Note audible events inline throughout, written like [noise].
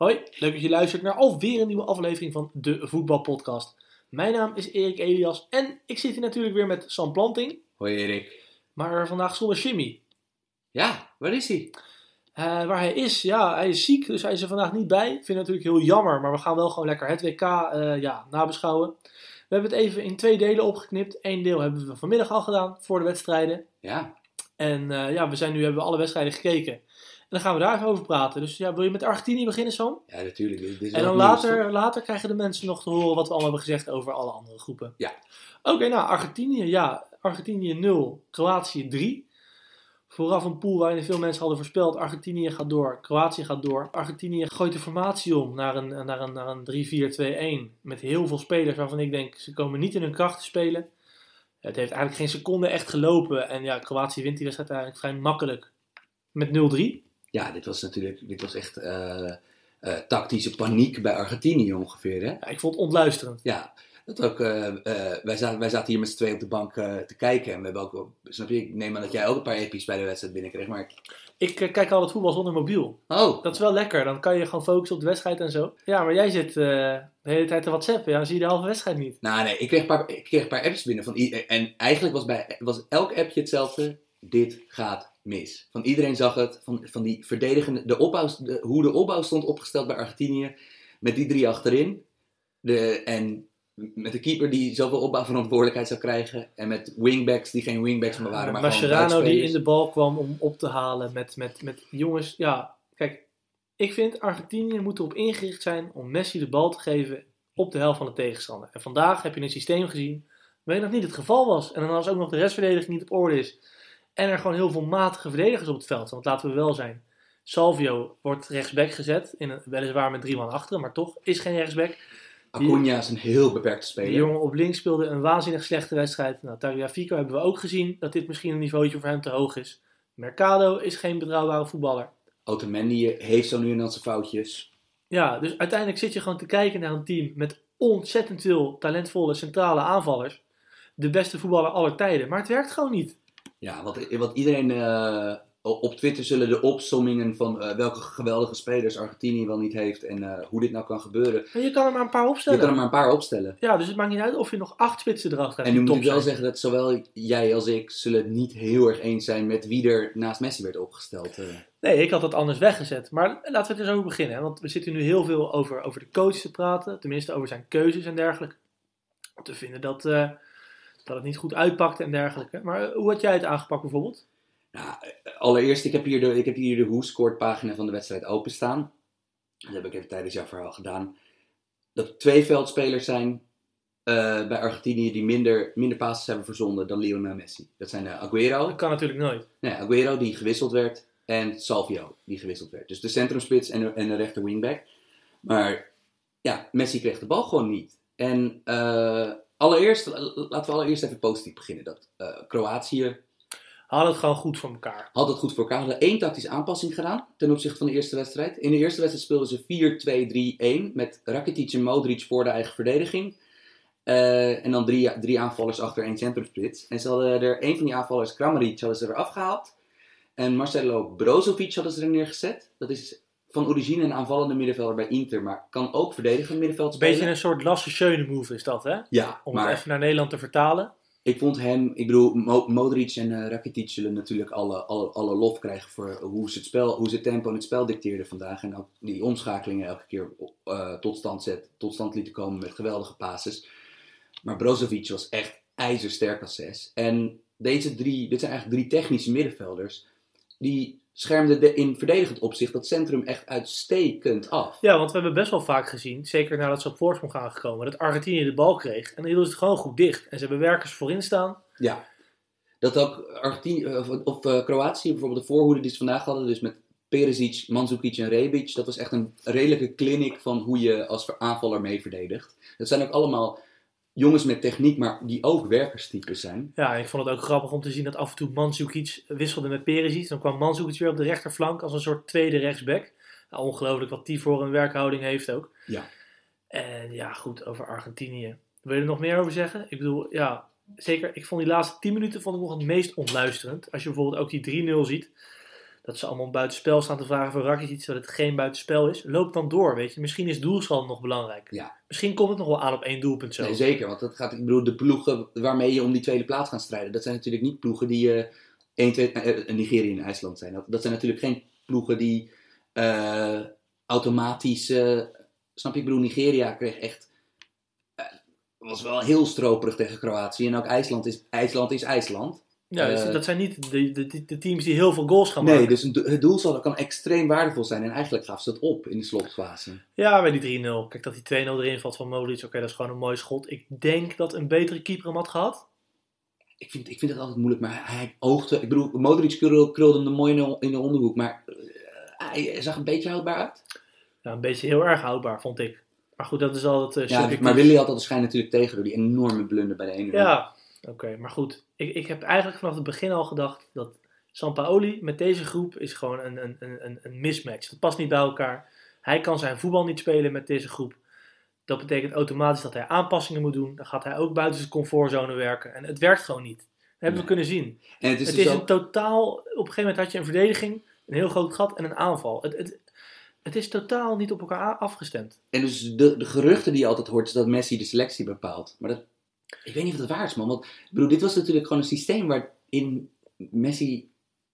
Hoi, leuk dat je luistert naar alweer een nieuwe aflevering van de Voetbalpodcast. Mijn naam is Erik Elias en ik zit hier natuurlijk weer met Sam Planting, Hoi Erik. maar vandaag zonder Jimmy. Ja, waar is hij? Eh, waar hij is, ja, hij is ziek, dus hij is er vandaag niet bij. Ik vind het natuurlijk heel jammer, maar we gaan wel gewoon lekker het WK eh, ja, nabeschouwen. We hebben het even in twee delen opgeknipt. Eén deel hebben we vanmiddag al gedaan voor de wedstrijden. Ja, En eh, ja, we zijn nu, hebben we alle wedstrijden gekeken. En dan gaan we daar even over praten. Dus ja, wil je met Argentinië beginnen, Sam? ja natuurlijk. Dit is En dan nieuws, later, later krijgen de mensen nog te horen wat we allemaal hebben gezegd over alle andere groepen. Ja. Oké, nou, Argentinië, ja. Argentinië 0, Kroatië 3. Vooraf een pool waarin veel mensen hadden voorspeld. Argentinië gaat door, Kroatië gaat door. Argentinië gooit de formatie om naar een, naar een, naar een 3-4-2-1. Met heel veel spelers waarvan ik denk, ze komen niet in hun kracht te spelen. Het heeft eigenlijk geen seconde echt gelopen. En ja, Kroatië wint die wedstrijd eigenlijk vrij makkelijk. Met 0-3. Ja, dit was natuurlijk dit was echt eh, eh, tactische paniek bij Argentinië ongeveer. Hè? Ja, ik vond het ontluisterend. Ja, dat ook, eh, wij, zaten, wij zaten hier met z'n tweeën op de bank te kijken. En we hebben ook, snap je, ik neem aan dat jij ook een paar epi's bij de wedstrijd binnenkreeg. Maar, Ik kijk al het voetbal zonder mobiel. oh, Dat is wel lekker. Dan kan je gewoon focussen op de wedstrijd en zo. Ja, maar jij zit de hele tijd te whatsappen. Ja, dan zie je de halve wedstrijd niet. nou nee, ik kreeg een paar, ik kreeg een paar appjes binnen. Van, en eigenlijk was, bij, was elk appje hetzelfde. Dit gaat mis. Van iedereen zag het. Van, van die verdedigende, de opbouw, de, hoe de opbouw stond opgesteld bij Argentinië. Met die drie achterin. De, en met de keeper die zoveel opbouwverantwoordelijkheid zou krijgen. En met wingbacks die geen wingbacks meer waren. Maar Mascherano die in de bal kwam om op te halen met, met, met jongens. Ja, kijk. Ik vind Argentinië moet erop ingericht zijn om Messi de bal te geven op de helft van de tegenstander. En vandaag heb je een systeem gezien waarin dat niet het geval was. En dan als ook nog de restverdediging niet op orde is. En er gewoon heel veel matige verdedigers op het veld zijn. Want laten we wel zijn. Salvio wordt rechtsback gezet. In een, weliswaar met drie man achteren, maar toch is geen rechtsback. Acuna is een heel beperkte Die speler. jongen op links speelde een waanzinnig slechte wedstrijd. Nou, Tagliafico hebben we ook gezien dat dit misschien een niveautje voor hem te hoog is. Mercado is geen betrouwbare voetballer. Otamendi heeft zo nu en dan zijn foutjes. Ja, dus uiteindelijk zit je gewoon te kijken naar een team met ontzettend veel talentvolle centrale aanvallers. De beste voetballer aller tijden. Maar het werkt gewoon niet. Ja, wat, wat iedereen eh, op Twitter zullen de opsommingen van eh, welke geweldige spelers Argentinië wel niet heeft en eh, hoe dit nou kan gebeuren. Maar je kan er maar een paar Je opstellen. kan er maar een paar opstellen. Ja, dus het maakt niet uit of je nog acht spitsen erachter hebt. En nu moet ik wel zijn. zeggen dat zowel jij als ik zullen het niet heel erg eens zijn met wie er naast Messi werd opgesteld. Nee, ik had het anders weggezet. Maar laten we het eens over beginnen. Hè? Want we zitten nu heel veel over, over de coach te praten. Tenminste, over zijn keuzes en dergelijke. Om te vinden dat, dat het niet goed uitpakte en dergelijke. Maar eh, hoe had jij het aangepakt bijvoorbeeld? Nou, eh, allereerst, ik heb hier de, ik heb hier de Who Scored pagina van de wedstrijd openstaan. Dat heb ik even tijdens jouw verhaal gedaan. Dat er twee veldspelers zijn eh, bij Argentinië die minder, minder passes hebben verzonden dan Lionel Messi. Dat zijn eh, Aguero, Dat kan natuurlijk nooit. Nee, Aguero die gewisseld werd en Salvio die gewisseld werd. Dus de centrumspits en de, en de rechter wingback. Maar ja, Messi kreeg de bal gewoon niet. En allereerst, laten we allereerst even positief beginnen. Dat eh, Kroatië Hadden het gewoon goed voor elkaar. had het goed voor elkaar. Hadden één tactische aanpassing gedaan ten opzichte van de eerste wedstrijd. In de eerste wedstrijd speelden ze 4-2-3-1 met Rakitic en Modric voor de eigen verdediging. Eh, en dan drie, drie aanvallers achter één centrumspits. En ze hadden er één van die aanvallers, Kramaric, hadden ze er afgehaald. En Marcelo Brozovic hadden ze er neergezet. Dat is van origine een aanvallende middenvelder bij Inter, maar kan ook verdedigend middenveld spelen. beetje een soort Lasse Schöne move is dat, hè? Ja, Om maar het even naar Nederland te vertalen. ik vond hem, ik bedoel, Mo- Modric en eh, Rakitic zullen natuurlijk alle, alle, alle lof krijgen voor hoe ze het spel, hoe ze het tempo en het spel dicteerden vandaag. En ook die omschakelingen elke keer eh, tot, stand zet, tot stand lieten komen met geweldige passes. Maar Brozovic was echt ijzersterk als zes. En deze drie, dit zijn eigenlijk drie technische middenvelders, die schermden de, in verdedigend opzicht dat centrum echt uitstekend af. Ja, want we hebben best wel vaak gezien, zeker nadat ze op voorsprong gaan gekomen, dat Argentinië de bal kreeg. En dan hielden ze het gewoon goed dicht. En ze hebben werkers voorin staan. Ja. dat ook Argentinië, of, of eh, Kroatië, bijvoorbeeld de voorhoede die ze vandaag hadden, dus met Perisic, Mandzukic en Rebic, dat was echt een redelijke clinic van hoe je als aanvaller mee verdedigt. Dat zijn ook allemaal jongens met techniek, maar die ook werkerstypes zijn. Ja, ik vond het ook grappig om te zien dat af en toe Mandzukic wisselde met Perisic. Dan kwam Mandzukic weer op de rechterflank als een soort tweede rechtsback. Nou, ongelooflijk wat die voor een werkhouding heeft ook. Ja. En ja, goed, over Argentinië. Wil je er nog meer over zeggen? Ik bedoel, ja, zeker. Ik vond die laatste 10 minuten vond ik nog het meest ontluisterend. Als je bijvoorbeeld ook die 3-0 ziet. Dat ze allemaal buitenspel staan te vragen voor Rakitic dat het geen buitenspel is. Loop dan door, weet je. Misschien is doelsaldo nog belangrijk. Ja. Misschien komt het nog wel aan op één doelpunt zo. Nee, zeker. Want dat gaat, ik bedoel, de ploegen waarmee je om die tweede plaats gaat strijden, dat zijn natuurlijk niet ploegen die eh 1, 2, eh, Nigeria en IJsland zijn. Dat, dat zijn natuurlijk geen ploegen die eh, automatisch, eh, snap je, ik bedoel, Nigeria kreeg echt, eh, was wel heel stroperig tegen Kroatië. En ook IJsland is IJsland. Is IJsland. Ja, dus Eh, dat zijn niet de, de, de teams die heel veel goals gaan Nee, maken. dus een do- het doelsaldo kan extreem waardevol zijn. En eigenlijk gaf ze het op in de slotfase. Ja, bij die 3-0. Kijk, dat die 2-0 erin valt van Modric. Oké, dat is gewoon een mooi schot. Ik denk dat een betere keeper hem had gehad. Ik vind, ik vind het altijd moeilijk, maar hij oogde... Ik bedoel, Modric krul- krulde hem mooi in de, onderhoek, maar eh, hij zag een beetje houdbaar uit. Ja, een beetje heel erg houdbaar, vond ik. Maar goed, dat is altijd eh Ja, maar Willy had de schijn natuurlijk tegen door die enorme blunder bij de ene. Ja, oké. maar goed. Ik, ik heb eigenlijk vanaf het begin al gedacht dat Sampaoli met deze groep is gewoon een, een, een, een- mismatch. Dat past niet bij elkaar. Hij kan zijn voetbal niet spelen met deze groep. Dat betekent automatisch dat hij aanpassingen moet doen. Dan gaat hij ook buiten zijn comfortzone werken. En het werkt gewoon niet. Dat hebben Nee. we kunnen zien. En het is het dus is ook- een totaal... Op een gegeven moment had je een verdediging, een heel groot gat en een aanval. Het, het, het is totaal niet op elkaar afgestemd. En dus de, de geruchten die je altijd hoort, is dat Messi de selectie bepaalt. Maar dat, ik weet niet of dat waar is, man. Want ik bedoel, dit was natuurlijk gewoon een systeem waarin Messi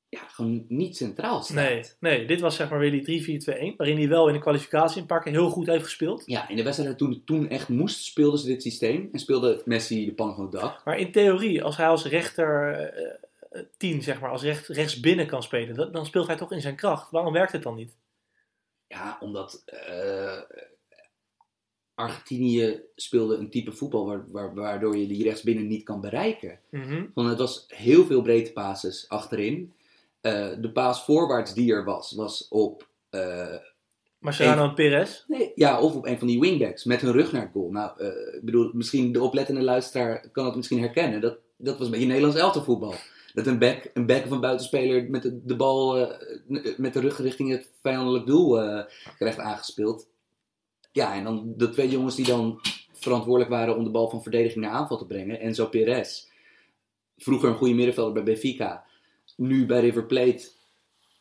ja, gewoon niet centraal staat. Nee, nee, dit was zeg maar weer die 3-4-2-1. Waarin hij wel in de kwalificatie keer heel goed heeft gespeeld. Ja, in de wedstrijd toen het toen echt moest, speelden ze dit systeem. En speelde Messi de pan van het dak. Maar in theorie, als hij als rechter eh, eh, 10, zeg maar, als recht, rechts binnen kan spelen, dan speelt hij toch in zijn kracht. Waarom werkt het dan niet? Ja, omdat eh, Argentinië speelde een type voetbal waar, waar- waardoor je die rechtsbinnen niet kan bereiken. Mhm. Want het was heel veel breedte passes achterin. Eh, de paas voorwaarts die er was, was op, eh, Mascherano en Perez. nee, ja, of op een van die wingbacks met hun rug naar het goal. Nou, eh, ik bedoel, misschien de oplettende luisteraar kan het misschien herkennen. Dat, dat was een beetje Nederlands elftalvoetbal. Dat een back, een back of een buitenspeler met de, de bal met de rug richting het vijandelijk doel eh, krijgt aangespeeld. Ja, en dan de twee jongens die dan verantwoordelijk waren om de bal van verdediging naar aanval te brengen. Enzo Perez, vroeger een goede middenvelder bij Benfica, nu bij River Plate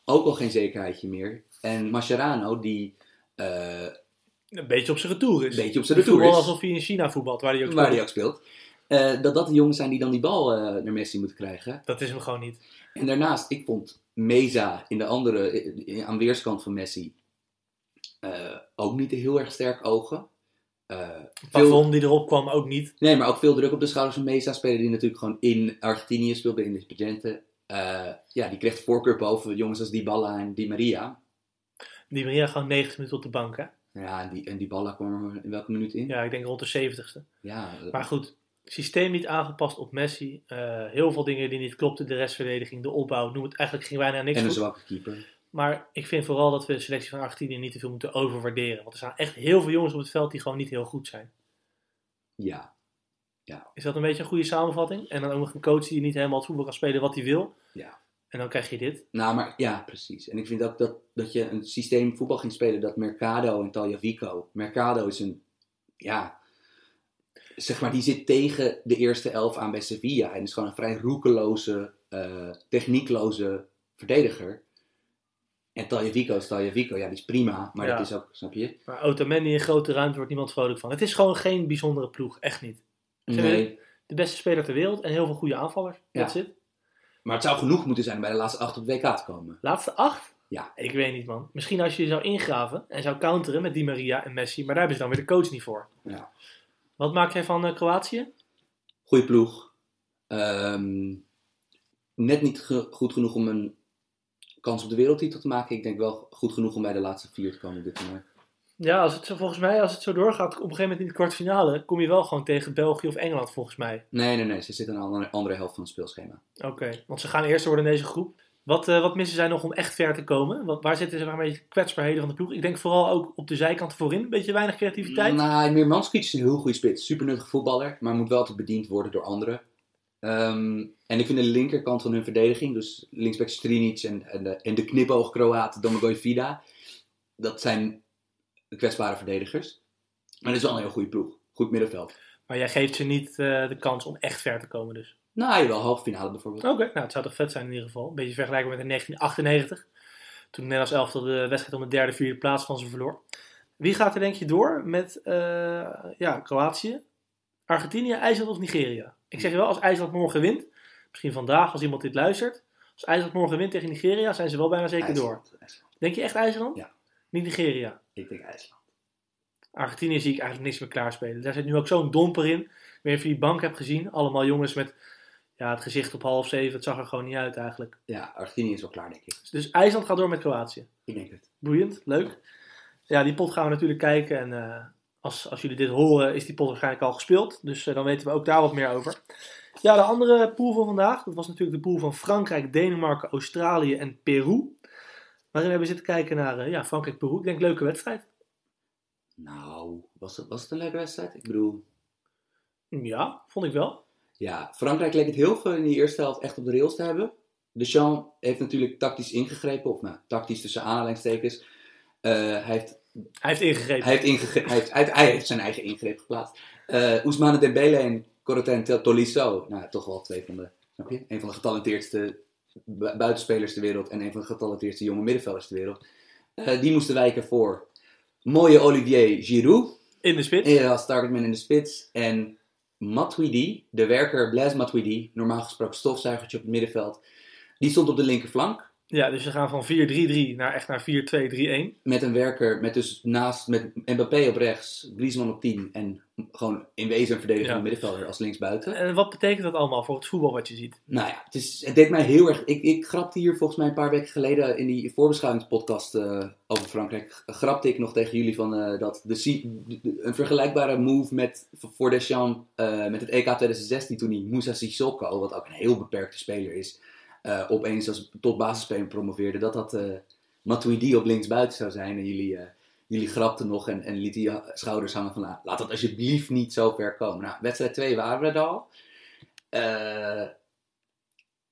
ook al geen zekerheidje meer. En Mascherano, die eh, Een beetje op zijn retour is. een beetje op zijn retour is, alsof hij in China voetbalt, waar hij ook waar speelt. hij ook speelt. eh, dat dat de jongens zijn die dan die bal eh, naar Messi moeten krijgen. Dat is hem gewoon niet. En daarnaast, ik vond Meza in de andere, aan weerskant van Messi, ook niet heel erg sterk ogen. Eh, veel, Pavon die erop kwam ook niet. nee, maar ook veel druk op de schouders van Meza. Speler die natuurlijk gewoon in Argentinië speelt, bij Independiente. Eh ja, die kreeg de voorkeur boven jongens als Dybala en Di Maria. Die Maria gewoon 90 minuten op de bank, hè? Ja, en, die, en Dybala kwam er in welke minuut in? Ja, ik denk rond de 70ste. Ja, Maar goed, systeem niet aangepast op Messi. Eh, heel veel dingen die niet klopten. De restverdediging, de opbouw, noem het. Eigenlijk ging bijna niks en een zwakke keeper. Maar ik vind vooral dat we de selectie van Argentinië niet te veel moeten overwaarderen. Want er staan echt heel veel jongens op het veld die gewoon niet heel goed zijn. Ja, Is dat een beetje een goede samenvatting? En dan ook nog een coach die niet helemaal het voetbal kan spelen wat hij wil. ja. En dan krijg je dit. Nou, maar ja, precies. En ik vind ook dat, dat je een systeem voetbal ging spelen dat Mercado en Tagliafico. Mercado is een, ja, zeg maar, die zit tegen de eerste elf aan bij Sevilla. En is gewoon een vrij roekeloze, eh, techniekloze verdediger. En Tagliafico is Tagliafico, ja, die is prima. Maar Ja. dat is ook, snap je? Maar Otamendi in grote ruimte wordt niemand vrolijk van. Het is gewoon geen bijzondere ploeg. Echt niet. Ze Nee. De beste speler ter wereld en heel veel goede aanvallers. Ja. That's it. Maar het zou genoeg moeten zijn om bij de laatste acht op WK te komen. Laatste acht? Ja. Ik weet niet, man. Misschien als je je zou ingraven en zou counteren met Di Maria en Messi. Maar daar hebben ze dan weer de coach niet voor. Ja. Wat maak jij van eh, Kroatië? Goeie ploeg. Ehm, net niet ge- goed genoeg om een kans op de wereldtitel te maken. Ik denk wel goed genoeg om bij de laatste vier te komen op dit toernooi. Ja, als het zo, volgens mij, als het zo doorgaat, op een gegeven moment in de kwartfinale, kom je wel gewoon tegen België of Engeland, volgens mij. Nee, nee, nee. Ze zitten aan de andere, helft van het speelschema. Oké, want ze gaan eerst worden in deze groep. Wat, eh, wat missen zij nog om echt ver te komen? Wat, waar zitten ze een beetje kwetsbaarheden van de ploeg? Ik denk vooral ook op de zijkanten voorin, een beetje weinig creativiteit. Nou, Mirmanskic is een heel goede spits. Super voetballer, maar moet wel altijd bediend worden door anderen. Ehm, en ik vind de linkerkant van hun verdediging, dus linksback Strinic en, en, de, en de knipoog Kroaat Domagoj Vida, dat zijn kwetsbare verdedigers. Maar het is wel een heel goede ploeg. Goed middenveld. Maar jij geeft ze niet eh, de kans om echt ver te komen dus. Nou, wel halve finale bijvoorbeeld. Oké, nou het zou toch vet zijn in ieder geval. Een beetje vergelijken met in 1998. Toen Nederlands elftal de wedstrijd om de derde, vierde plaats van ze verloor. Wie gaat er denk je door met eh, ja, Kroatië, Argentinië, IJsland of Nigeria? Ik zeg je wel, als IJsland morgen wint, misschien vandaag als iemand dit luistert. Als IJsland morgen wint tegen Nigeria, zijn ze wel bijna zeker door. IJsland. Denk je echt IJsland? Ja. Niet Nigeria. Ik denk IJsland. Argentinië zie ik eigenlijk niks meer klaarspelen. Daar zit nu ook zo'n domper in. Ik weet niet of je die bank hebt gezien. Allemaal jongens met ja, het gezicht op half zeven. Het zag er gewoon niet uit eigenlijk. Ja, Argentinië is wel klaar, denk ik. Dus IJsland gaat door met Kroatië. Ik denk het. Boeiend, leuk. Ja, die pot gaan we natuurlijk kijken. En eh, als, als jullie dit horen, is die pot waarschijnlijk al gespeeld. Dus eh, dan weten we ook daar wat meer over. Ja, de andere pool van vandaag. Dat was natuurlijk de pool van Frankrijk, Denemarken, Australië en Peru. Waarin hebben we zitten kijken naar eh, ja, Frankrijk-Peru. Ik denk leuke wedstrijd. Nou, was het, was het een leuke wedstrijd? Ik bedoel, Ja, vond ik wel. ja, Frankrijk leek het heel veel in die eerste helft echt op de rails te hebben. Deschamps heeft natuurlijk tactisch ingegrepen, of nou, tactisch tussen aanhalingstekens. Eh, hij, heeft, Hij heeft ingegrepen. hij, heeft hij, heeft, hij, hij heeft zijn eigen ingreep geplaatst. Eh Ousmane Dembele en Corentin Tolisso, nou toch wel twee van de, snap je? Een van de getalenteerdste bu- buitenspelers ter wereld en een van de getalenteerdste jonge middenvelders ter wereld. Eh, die moesten wijken voor mooie Olivier Giroud. In de spits. Ja, als targetman in de spits. En Matuidi, de werker Blaise Matuidi, normaal gesproken stofzuigertje op het middenveld, die stond op de linkerflank. Ja, dus ze gaan van 4-3-3 naar echt naar 4-2-3-1. Met een werker, met dus naast met Mbappé op rechts, Griezmann op 10 en gewoon in wezen een verdedigende Ja. middenvelder als linksbuiten. En wat betekent dat allemaal voor het voetbal wat je ziet? Nou ja, het, is, het deed mij heel erg. Ik, ik grapte hier volgens mij een paar weken geleden in die voorbeschouwingspodcast eh, over Frankrijk. Grapte ik nog tegen jullie van eh, dat de, Si- de- de- een vergelijkbare move met, voor Deschamps eh, met het EK 2016 toen hij Moussa Sissoko, wat ook een heel beperkte speler is, eh, opeens als tot basisspeler promoveerde. Dat dat eh Matuidi op linksbuiten zou zijn. En jullie, eh, jullie grapten nog en, en lieten je schouders hangen van nou, laat dat alsjeblieft niet zo ver komen. Nou, wedstrijd 2 waren we er al.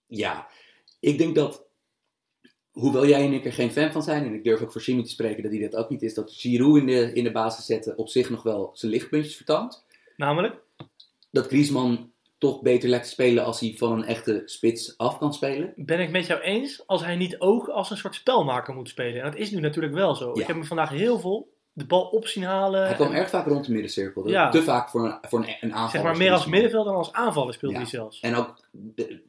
Ja, ik denk dat, hoewel jij en ik er geen fan van zijn, en ik durf ook voor Jimmy te spreken dat hij dat ook niet is, dat Giroud in de, in de basis zetten op zich nog wel zijn lichtpuntjes vertoont. Namelijk? Dat Griezmann toch beter lijkt te spelen als hij van een echte spits af kan spelen. Ben ik met jou eens als hij niet ook als een soort spelmaker moet spelen? En dat is nu natuurlijk wel zo. Ja. Ik heb hem vandaag heel veel de bal op zien halen. Hij kwam En, erg vaak rond de middencirkel. Ja. Te vaak voor een, voor een, een aanval. zeg maar meer als middenvelder dan als aanvaller speelt Ja. hij zelfs. En ook de-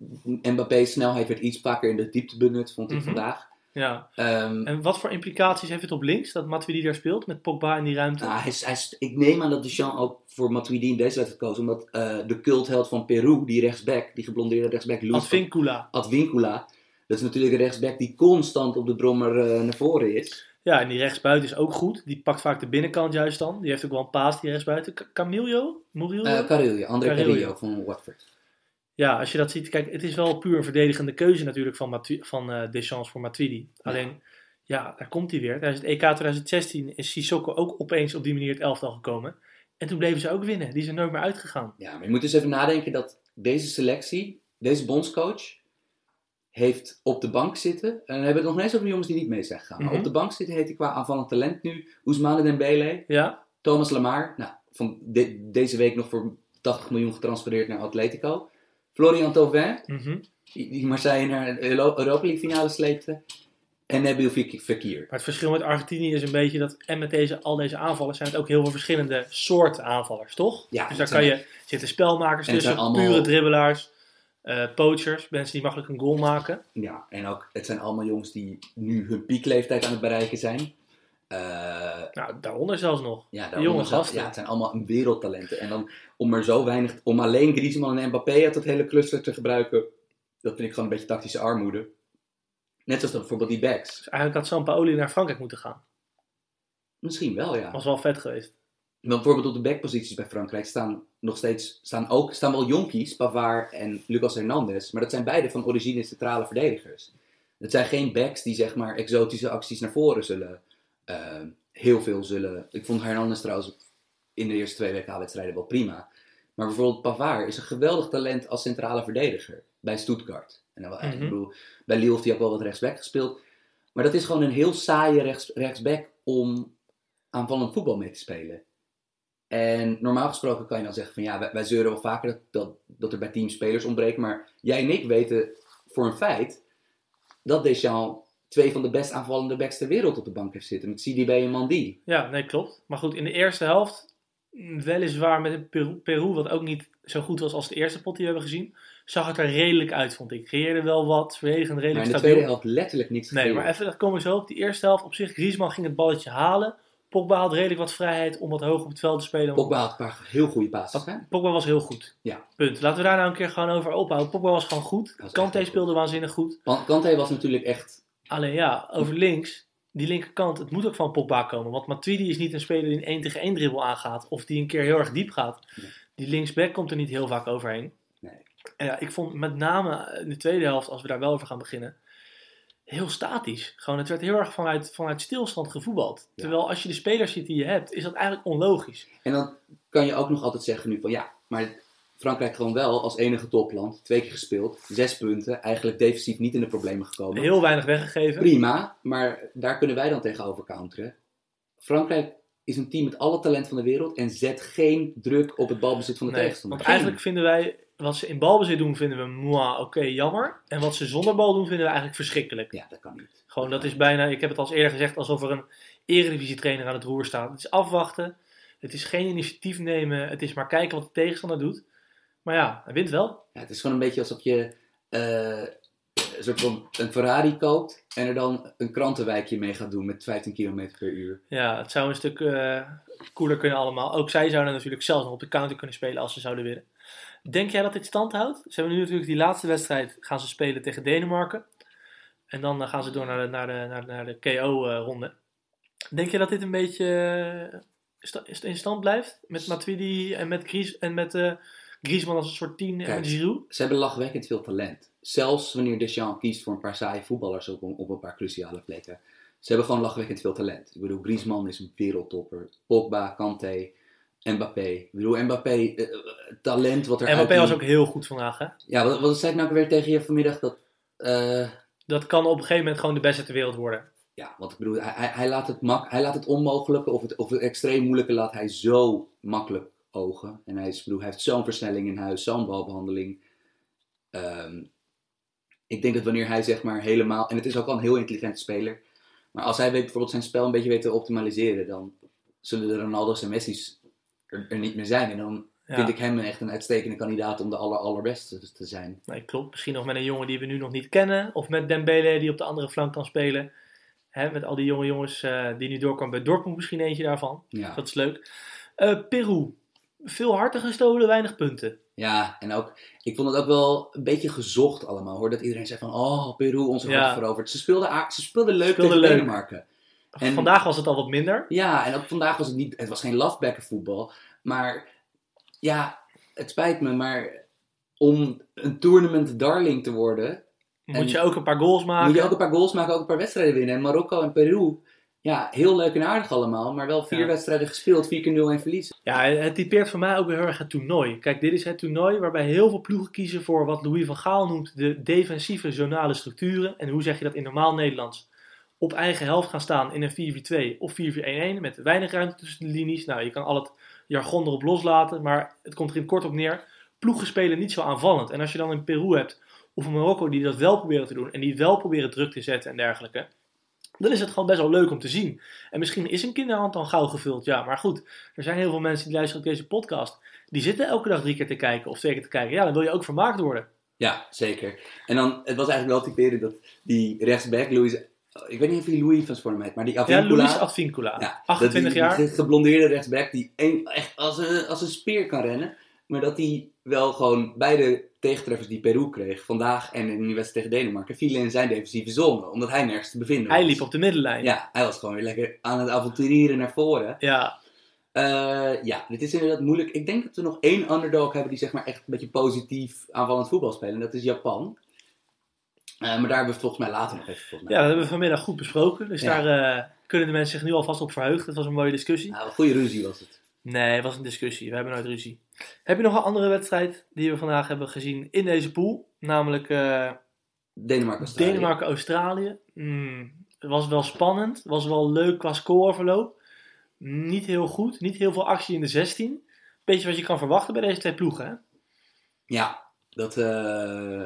Mbappé's snelheid werd iets vaker in de diepte benut, vond ik Mhm. vandaag. Ja. Ehm, En wat voor implicaties heeft het op links dat Matuidi daar speelt met Pogba in die ruimte? Nou, hij, hij ik neem aan dat Deschamps ook voor Matuidi in deze wedstrijd koos. Omdat eh, de cultheld van Peru, die rechtsback, die geblondeerde rechtsback, Luis Advincula. Advincula. Dat is natuurlijk een rechtsback die constant op de brommer eh, naar voren is. Ja, en die rechtsbuiten is ook goed. Die pakt vaak de binnenkant juist dan. Die heeft ook wel een paas, die rechtsbuiten. Ca- Camillo? Murillo? Eh Carillo, André. Carillo van Watford. Ja, als je dat ziet, kijk, het is wel puur een verdedigende keuze natuurlijk van, Matu van eh, Deschamps voor Matuidi. Alleen, ja, daar komt hij weer. Tijdens het EK 2016 is Sissoko ook opeens op die manier het elftal gekomen. En toen bleven ze ook winnen. Die zijn nooit meer uitgegaan. Ja, maar je moet dus even nadenken dat deze selectie, deze bondscoach, heeft op de bank zitten. En dan hebben we het nog niet eens over de jongens die niet mee zijn gegaan. Maar Mhm. op de bank zitten heeft hij qua aanvallend talent nu Ousmane Dembele, Ja, Thomas Lamar, nou, van de- deze week nog voor 80 miljoen getransfereerd naar Atletico. Florian Thauvin, mhm. die, die Marseille naar een Euro- Europa League finale sleepte. En Nabil Fek- Fekir. Maar het verschil met Argentinië is een beetje dat, en met deze, al deze aanvallers zijn het ook heel veel verschillende soorten aanvallers, toch? Ja, dus daar kan je, zitten spelmakers tussen, allemaal- pure dribbelaars, eh, poachers, mensen die makkelijk een goal maken. Ja, en ook, het zijn allemaal jongens die nu hun piekleeftijd aan het bereiken zijn. Eh, Nou, daaronder zelfs nog. ja, daarom jonge dat- gasten. Ja, het zijn allemaal wereldtalenten. En dan om er zo weinig, om alleen Griezmann en Mbappé uit dat hele cluster te gebruiken, dat vind ik gewoon een beetje tactische armoede. Net zoals dat bijvoorbeeld die backs. Dus eigenlijk had Sampaoli naar Frankrijk moeten gaan. Misschien wel, ja. Was wel vet geweest. Want bijvoorbeeld op de backposities bij Frankrijk staan nog steeds staan ook staan wel jonkies, Pavard en Lucas Hernandez, maar dat zijn beide van origine centrale verdedigers. Het zijn geen backs die zeg maar exotische acties naar voren zullen eh, heel veel zullen. Ik vond Hernandez trouwens in de eerste twee WK-wedstrijden wel prima. Maar bijvoorbeeld Pavard is een geweldig talent als centrale verdediger bij Stuttgart. En dan, wel- ik Mhm. bedoel, bij Lille heeft hij ook wel wat rechtsback gespeeld. Maar dat is gewoon een heel saaie rechts, rechtsback om aanvallend voetbal mee te spelen. En normaal gesproken kan je dan zeggen van ja, wij, wij zeuren wel vaker dat, dat, dat er bij teams spelers ontbreken. Maar jij en ik weten voor een feit dat Deschamps twee van de best aanvallende backs ter wereld op de bank heeft zitten. Met CDB en Mandy. Ja, nee, klopt. Maar goed, in de eerste helft, weliswaar met Peru, Peru, wat ook niet zo goed was als de eerste pot die we hebben gezien, zag het er redelijk uit, vond ik. Creëerde wel wat, verdedigend Maar redelijk in de stabiel. tweede helft letterlijk niks Nee, gegeven. maar even, dat komen we zo op. Die eerste helft op zich, Griezmann ging het balletje halen. Pogba had redelijk wat vrijheid om wat hoog op het veld te spelen. Pogba had een paar heel goede passes. hè? Pogba was heel goed. Ja. Punt. Laten we daar nou een keer gewoon over ophouden. Pogba was gewoon goed. was Kante speelde waanzinnig goed. Kante was natuurlijk echt... Alleen ja, over links, die linkerkant, het moet ook van Pogba komen. Want Matuidi is niet een speler die een 1 tegen 1 dribbel aangaat. Of die een keer heel erg diep gaat. Nee. Die linksback komt er niet heel vaak overheen. Nee. En ja, ik vond met name in de tweede helft, als we daar wel over gaan beginnen, heel statisch. Gewoon, het werd heel erg vanuit, vanuit stilstand gevoetbald. Ja. Terwijl als je de spelers ziet die je hebt, is dat eigenlijk onlogisch. En dan kan je ook nog altijd zeggen nu van ja, maar Frankrijk gewoon wel als enige topland. Twee keer gespeeld, zes punten. Eigenlijk defensief niet in de problemen gekomen. Heel weinig weggegeven. Prima, maar daar kunnen wij dan tegenover counteren. Frankrijk is een team met alle talent van de wereld en zet geen druk op het balbezit van de Nee, tegenstander. want eigenlijk vinden wij, wat ze in balbezit doen, vinden we moi, oké, jammer. En wat ze zonder bal doen, vinden we eigenlijk verschrikkelijk. Ja, dat kan niet. Gewoon, dat is bijna, ik heb het al eens eerder gezegd, alsof er een eredivisie-trainer aan het roer staat. Het is afwachten, het is geen initiatief nemen, het is maar kijken wat de tegenstander doet. Maar ja, hij wint wel. Ja, het is gewoon een beetje alsof je een soort van een Ferrari koopt en er dan een krantenwijkje mee gaat doen met 15 km per uur. Ja, het zou een stuk eh, cooler kunnen allemaal. Ook zij zouden natuurlijk zelfs nog op de counter kunnen spelen als ze zouden willen. Denk jij dat dit stand houdt? Ze hebben nu natuurlijk die laatste wedstrijd gaan ze spelen tegen Denemarken. En dan eh, gaan ze door naar de, naar de, naar, naar de KO-ronde. Denk je dat dit een beetje sta- in stand blijft? Met Matuidi en met, Gries, en met Griezmann als een soort tien en Kijk. met Giroud? Ze hebben lachwekkend veel talent. Zelfs wanneer Deschamps kiest voor een paar saaie voetballers op, op een paar cruciale plekken. Ze hebben gewoon lachwekkend veel talent. Ik bedoel, Griezmann is een wereldtopper. Pogba, Kanté, Mbappé. Ik bedoel, Mbappé, eh, eh, talent wat er Mbappé was ook heel goed vandaag, hè? Ja, wat, wat zei ik nou weer tegen je vanmiddag? Dat, eh, Dat kan op een gegeven moment gewoon de beste ter wereld worden. ja, want ik bedoel, hij, hij, hij laat het mak hij laat het onmogelijke of het, of het extreem moeilijke laat hij zo makkelijk ogen. En hij, is, bedoel, hij heeft zo'n versnelling in huis, zo'n balbehandeling. Ehm, ik denk dat wanneer hij zeg maar helemaal, en het is ook al een heel intelligente speler, maar als hij weet, bijvoorbeeld zijn spel een beetje weet te optimaliseren, dan zullen de Ronaldo's en Messi's er, er niet meer zijn. En dan Ja. vind ik hem echt een uitstekende kandidaat om de aller, allerbeste te zijn. Nee, klopt. Misschien nog met een jongen die we nu nog niet kennen. Of met Dembele die op de andere flank kan spelen. Hè, met al die jonge jongens eh, die nu doorkomen bij Dortmund misschien eentje daarvan. Ja. Dat is leuk. Eh, Peru. Veel harten gestolen, weinig punten. Ja, en ook, ik vond het ook wel een beetje gezocht allemaal hoor. Dat iedereen zei van, oh, Peru, onze Ja. hart veroverd. Ze speelden, ze speelden leuk Speelden tegen leuk. Denemarken. En- Vandaag was het al wat minder. Ja, en ook vandaag was het niet, het was geen lafbekken voetbal. Maar ja, het spijt me, maar om een tournament darling te worden, Moet je ook een paar goals maken. moet je ook een paar goals maken, ook een paar wedstrijden winnen. En Marokko en Peru, ja, heel leuk en aardig allemaal. Maar wel vier Ja. wedstrijden gespeeld, vier keer 0 en verliezen. Ja, het typeert voor mij ook weer heel erg het toernooi. Kijk, dit is het toernooi waarbij heel veel ploegen kiezen voor wat Louis van Gaal noemt de defensieve zonale structuren. En hoe zeg je dat in normaal Nederlands? Op eigen helft gaan staan in een 4-4-2 of 4-4-1-1 met weinig ruimte tussen de linies. Nou, je kan al het jargon erop loslaten, maar het komt er in kort op neer. Ploegen spelen niet zo aanvallend. En als je dan in Peru hebt of in Marokko die dat wel proberen te doen en die wel proberen druk te zetten en dergelijke, dan is het gewoon best wel leuk om te zien. En misschien is een kinderhand dan gauw gevuld, ja. Maar goed, er zijn heel veel mensen die luisteren op deze podcast. Die zitten elke dag drie keer te kijken of twee keer te kijken. Ja, dan wil je ook vermaakt worden. Ja, zeker. En dan, het was eigenlijk wel typerend dat die rechtsback, Louis, ik weet niet of hij Louis van Sporm heet, maar die Ja, Avincula, Luis Advincula, Ja, 28 dat die, jaar. Die geblondeerde rechtsback die een, echt als een, als een speer kan rennen. Maar dat hij wel gewoon beide tegentreffers die Peru kreeg, vandaag en in die wedstrijd tegen Denemarken, vielen in zijn defensieve zone, omdat hij nergens te bevinden was. Hij liep op de middenlijn. Ja, hij was gewoon weer lekker aan het avonturieren naar voren. Ja. Eh, ja, dit is inderdaad moeilijk. Ik denk dat we nog één underdog hebben die zeg maar echt een beetje positief aanvallend voetbal spelen. En dat is Japan. Eh, maar daar hebben we het volgens mij later nog even volgens mij. ja, dat hebben we vanmiddag goed besproken. Dus Ja. daar eh, kunnen de mensen zich nu alvast op verheugen. Dat was een mooie discussie. Nou, een goede ruzie was het. Nee, het was een discussie. We hebben nooit ruzie. Heb je nog een andere wedstrijd die we vandaag hebben gezien in deze pool? Namelijk eh, Denemarken, Australië. Denemarken-Australië. Hmm, het was wel spannend. Het was wel leuk qua scoreverloop. Niet heel goed. Niet heel veel actie in de 16. Beetje wat je kan verwachten bij deze twee ploegen. Hè? Ja, dat... eh,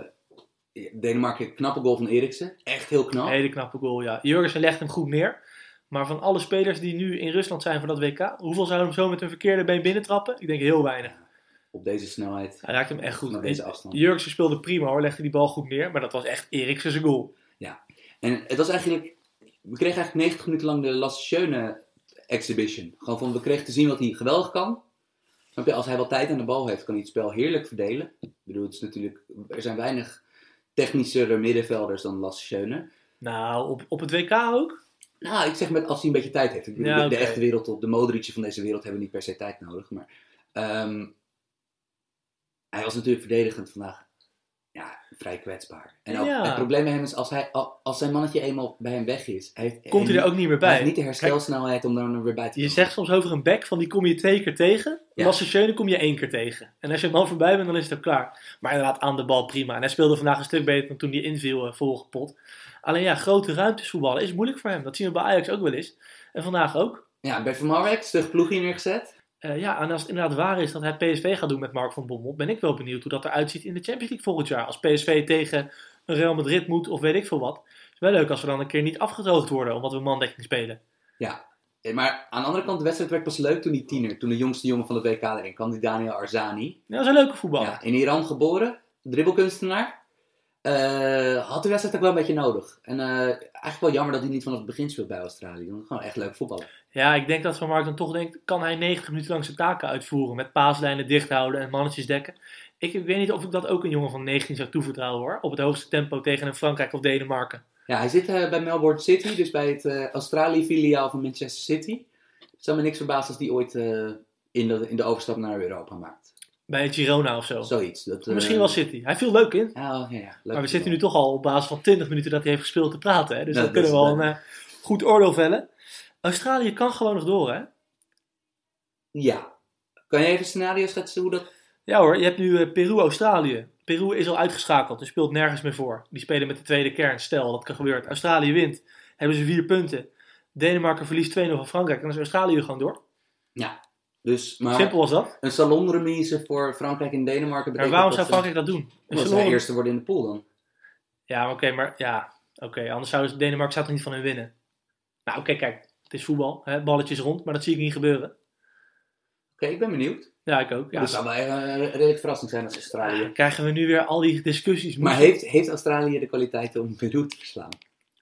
Denemarken, knappe goal van Eriksen. Echt heel knap. Hele knappe goal, ja. Jurgensen legt hem goed neer. Maar van alle spelers die nu in Rusland zijn voor dat WK, hoeveel zouden hem zo met hun verkeerde been binnentrappen? Ik denk heel weinig. Op deze snelheid. Hij raakt hem echt goed. Naar deze afstand. Jurgensen speelde prima hoor, legde die bal goed neer. Maar dat was echt Eriksen zijn goal. En het was eigenlijk... We kregen eigenlijk 90 minuten lang de Lasse Schöne exhibition. Gewoon van, we kregen te zien wat hij geweldig kan. Snap je? Als hij wat tijd aan de bal heeft, kan hij het spel heerlijk verdelen. Ik bedoel, het is natuurlijk... Er zijn weinig technischere middenvelders dan Lasse Schöne. Nou, op, op het WK ook? Nou, ik zeg met als hij een beetje tijd heeft. Ik bedoel, Ja, de, echte wereldtop, de Modric'en van deze wereld hebben niet per se tijd nodig. Maar ehm, hij was natuurlijk verdedigend vandaag ja, vrij kwetsbaar. En ook, Ja. het probleem met hem is, als, hij, als zijn mannetje eenmaal bij hem weg is, hij heeft, Komt hij er ook niet meer hij bij? heeft niet de herstelsnelheid om daar weer bij te Je komen. zegt soms over een back van die kom je twee keer tegen. Ja. Lasse kom je één keer tegen. En als je hem dan voorbij bent, dan is het ook klaar. Maar inderdaad, aan de bal prima. En hij speelde vandaag een stuk beter dan toen hij inviel eh, volgepot. Alleen ja, grote ruimtes voetballen is moeilijk voor hem. Dat zien we bij Ajax ook wel eens. En vandaag ook. Ja, bij Van Marwijk, stug ploegje neergezet. Eh, ja, en als het inderdaad waar is dat hij PSV gaat doen met Mark van Bommel, ben ik wel benieuwd hoe dat eruit ziet in de Champions League volgend jaar. Als PSV tegen een Real Madrid moet of weet ik veel wat. Het is wel leuk als we dan een keer niet afgedroogd worden omdat we mandekking spelen. Eh, Maar aan de andere kant, de wedstrijd werd pas leuk toen die tiener, toen de jongste jongen van het WK erin kwam, die Daniel Arzani. Ja, dat is een leuke voetbal. Ja, in Iran geboren, dribbelkunstenaar. Eh, had de wedstrijd ook wel een beetje nodig. En eh, eigenlijk wel jammer dat hij niet vanaf het begin speelt bij Australië. Want gewoon echt leuk voetballen. Ja, ik denk dat Van Mark dan toch denkt, kan hij 90 minuten lang zijn taken uitvoeren met paaslijnen dicht houden en mannetjes dekken. Ik, ik weet niet of ik dat ook een jongen van 19 zou toevertrouwen hoor, op het hoogste tempo tegen een Frankrijk of Denemarken. Ja, hij zit eh, bij Melbourne City, dus bij het Australië-filiaal van Manchester City. Het zou me niks verbazen als die ooit in, de, in de overstap naar Europa maakt. Bij Girona of zo. Zoiets. Dat, eh, Misschien wel City. Hij viel leuk in. Ja, ja, ja, leuk Maar we zitten nu toch al op basis van 20 minuten dat hij heeft gespeeld te praten. Hè? Dus Ja, dan dat kunnen we wel een eh, goed oordeel vellen. Australië kan gewoon nog door hè. Ja. Kan je even een scenario schetsen hoe dat... Ja hoor, je hebt nu eh, Peru-Australië. Peru is al uitgeschakeld, dus speelt nergens meer voor. Die spelen met de tweede kern. Stel, dat kan gebeuren. Australië wint, hebben ze vier punten. Denemarken verliest 2-0 van Frankrijk. En dan is Australië gewoon door. Dus, maar Simpel als dat. een salonremise voor Frankrijk en Denemarken Maar waarom zou Frankrijk dat doen? Een Omdat salon- zij eerste worden in de pool dan. Ja, oké, maar ja. Oké, anders zouden Denemarken zou toch niet van hun winnen. Nou, oké, kijk. Het is voetbal. Hè? Balletjes rond, maar dat zie ik niet gebeuren. Oké, ik ben benieuwd. Ja, ik ook. Ja, dat zou wel een redelijk verrassing zijn als Australië. Dan krijgen we nu weer al die discussies. Maar Moet- heeft, heeft Australië de kwaliteiten om Peru te verslaan?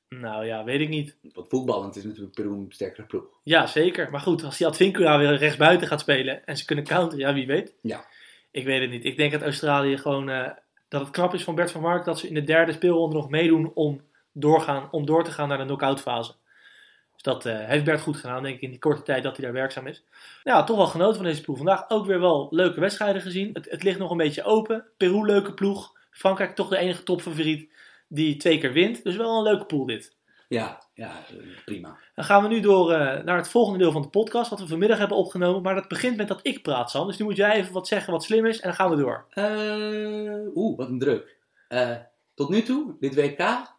Nou ja, weet ik niet. Want voetballend is natuurlijk Peru een sterkere ploeg. Ja, zeker. Maar goed, als die Advincula weer rechtsbuiten gaat spelen en ze kunnen counteren, ja, wie weet. Ja. Ik weet het niet. Ik denk dat Australië gewoon, eh, dat het knap is van Bert van Mark dat ze in de derde speelronde nog meedoen om, doorgaan, om door te gaan naar de knock-out fase. Dus dat eh, heeft Bert goed gedaan, denk ik, in die korte tijd dat hij daar werkzaam is. Ja, toch wel genoten van deze ploeg. Vandaag ook weer wel leuke wedstrijden gezien. Het, het ligt nog een beetje open. Peru, leuke ploeg. Frankrijk toch de enige topfavoriet die twee keer wint. Dus wel een leuke pool dit. Ja, ja prima. Dan gaan we nu door eh, naar het volgende deel van de podcast, wat we vanmiddag hebben opgenomen. Maar dat begint met dat ik praat, Sam. Dus nu moet jij even wat zeggen wat slim is en dan gaan we door. Eh, Oeh, wat een druk. Eh, tot nu toe, dit WK,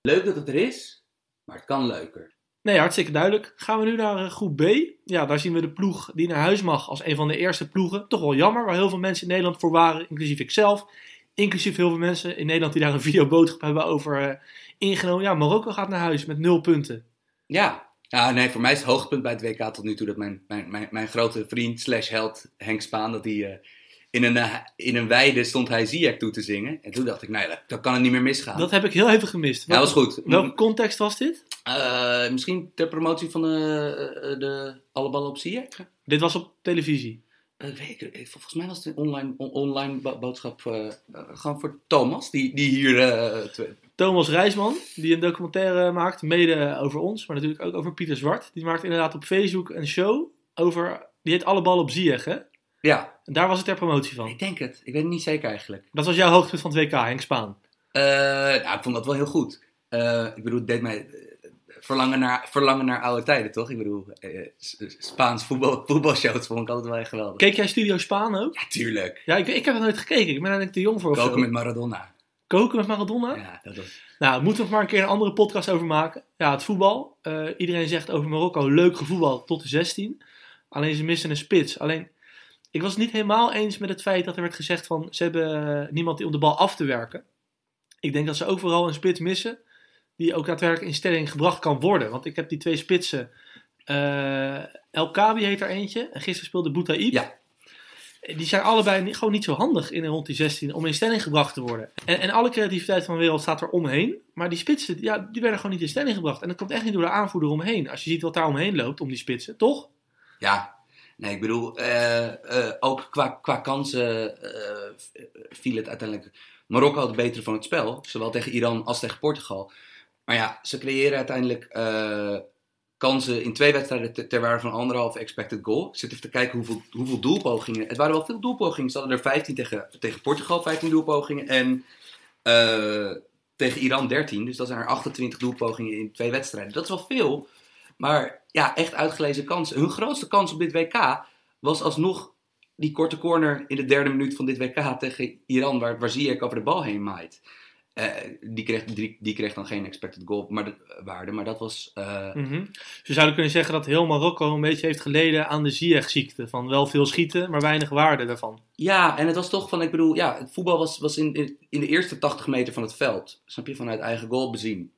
leuk dat het er is, maar het kan leuker. Nee, hartstikke duidelijk. Gaan we nu naar groep B. Ja, daar zien we de ploeg die naar huis mag als een van de eerste ploegen. Toch wel jammer, waar heel veel mensen in Nederland voor waren, inclusief ikzelf. Inclusief heel veel mensen in Nederland die daar een videoboodschap hebben over eh, ingenomen. Ja, Marokko gaat naar huis met nul punten. Ja. ja, nee, voor mij is het hoogtepunt bij het WK tot nu toe dat mijn, mijn, mijn, mijn grote vriend slash held Henk Spaan, dat hij eh, in, een, eh, in een weide stond hij Ziyech toe te zingen. En toen dacht ik, nee, dat, dat kan het niet meer misgaan. Dat heb ik heel even gemist. ja, dat was goed. Welke context was dit? Misschien ter promotie van de, de Alle Ballen op Ziyech? Dit was op televisie. Weet ik, volgens mij was het een online, on- online bo- boodschap eh, gewoon voor Thomas, die, die hier... twe- Thomas Rijsman, die een documentaire maakt, mede over ons, maar natuurlijk ook over Pieter Zwart. Die maakt inderdaad op Facebook een show over, die heet Alle Ballen op Ziyech, hè? ja, En daar was het ter promotie van. ik denk het. Ik weet het niet zeker eigenlijk. Dat was jouw hoogtepunt van het WK, Henk Spaan. Nou, ik vond dat wel heel goed. Ik bedoel, het deed mij verlangen naar, verlangen naar oude tijden, toch? Ik bedoel, eh, S- Spaans voetbal, [laughs] voetbalshows vond ik altijd wel echt geweldig. Keek jij Studio Spaan ook? Ja, tuurlijk. Ja, ik, ik heb het nooit gekeken. Ik ben eigenlijk te jong voor zo. Koken met Maradona. Koken met Maradona? Ja, dat was... Nou, moeten we maar een keer een andere podcast over maken. Ja, het voetbal. Eh, iedereen zegt over Marokko leuk gevoetbal tot de 16. Alleen ze missen een spits. Alleen, ik was het niet helemaal eens met het feit dat er werd gezegd van ze hebben eh, niemand die om de bal af te werken. Ik denk dat ze ook vooral een spits missen die ook daadwerkelijk in stelling gebracht kan worden. Want ik heb die twee spitsen. eh El Kabi heet er eentje. En gisteren speelde Boutaïb. Ja. Die zijn allebei niet, gewoon niet zo handig in rond die 16 om in stelling gebracht te worden. En, en alle creativiteit van de wereld staat er omheen. Maar die spitsen, ja, die werden gewoon niet in stelling gebracht. En dat komt echt niet door de aanvoerder omheen. Als je ziet wat daar omheen loopt om die spitsen, toch? Ja, nee, ik bedoel, eh, eh, ook qua, qua kansen viel het uiteindelijk. Marokko had het betere van het spel, zowel tegen Iran als tegen Portugal. Maar ja, ze creëren uiteindelijk eh, kansen in twee wedstrijden ter, ter waarde van anderhalf expected goal. Ik zit even te kijken hoeveel, hoeveel doelpogingen. Het waren wel veel doelpogingen. Ze hadden er 15 tegen, tegen Portugal, 15 doelpogingen. En eh, tegen Iran 13. Dus dat zijn er 28 doelpogingen in twee wedstrijden. Dat is wel veel. Maar ja, echt uitgelezen kansen. Hun grootste kans op dit WK was alsnog die korte corner in de derde minuut van dit WK tegen Iran, waar, waar Ziyech over de bal heen maait. Eh, die, kreeg, die, die kreeg dan geen expected goal maar de, waarde, maar dat was... eh, Mhm. Dus we zouden kunnen zeggen dat heel Marokko een beetje heeft geleden aan de Ziyech-ziekte. Van wel veel schieten, maar weinig waarde daarvan. Ja, en het was toch van, ik bedoel, ja, het voetbal was, was in, in, in de eerste 80 meter van het veld, snap je, vanuit eigen goal bezien,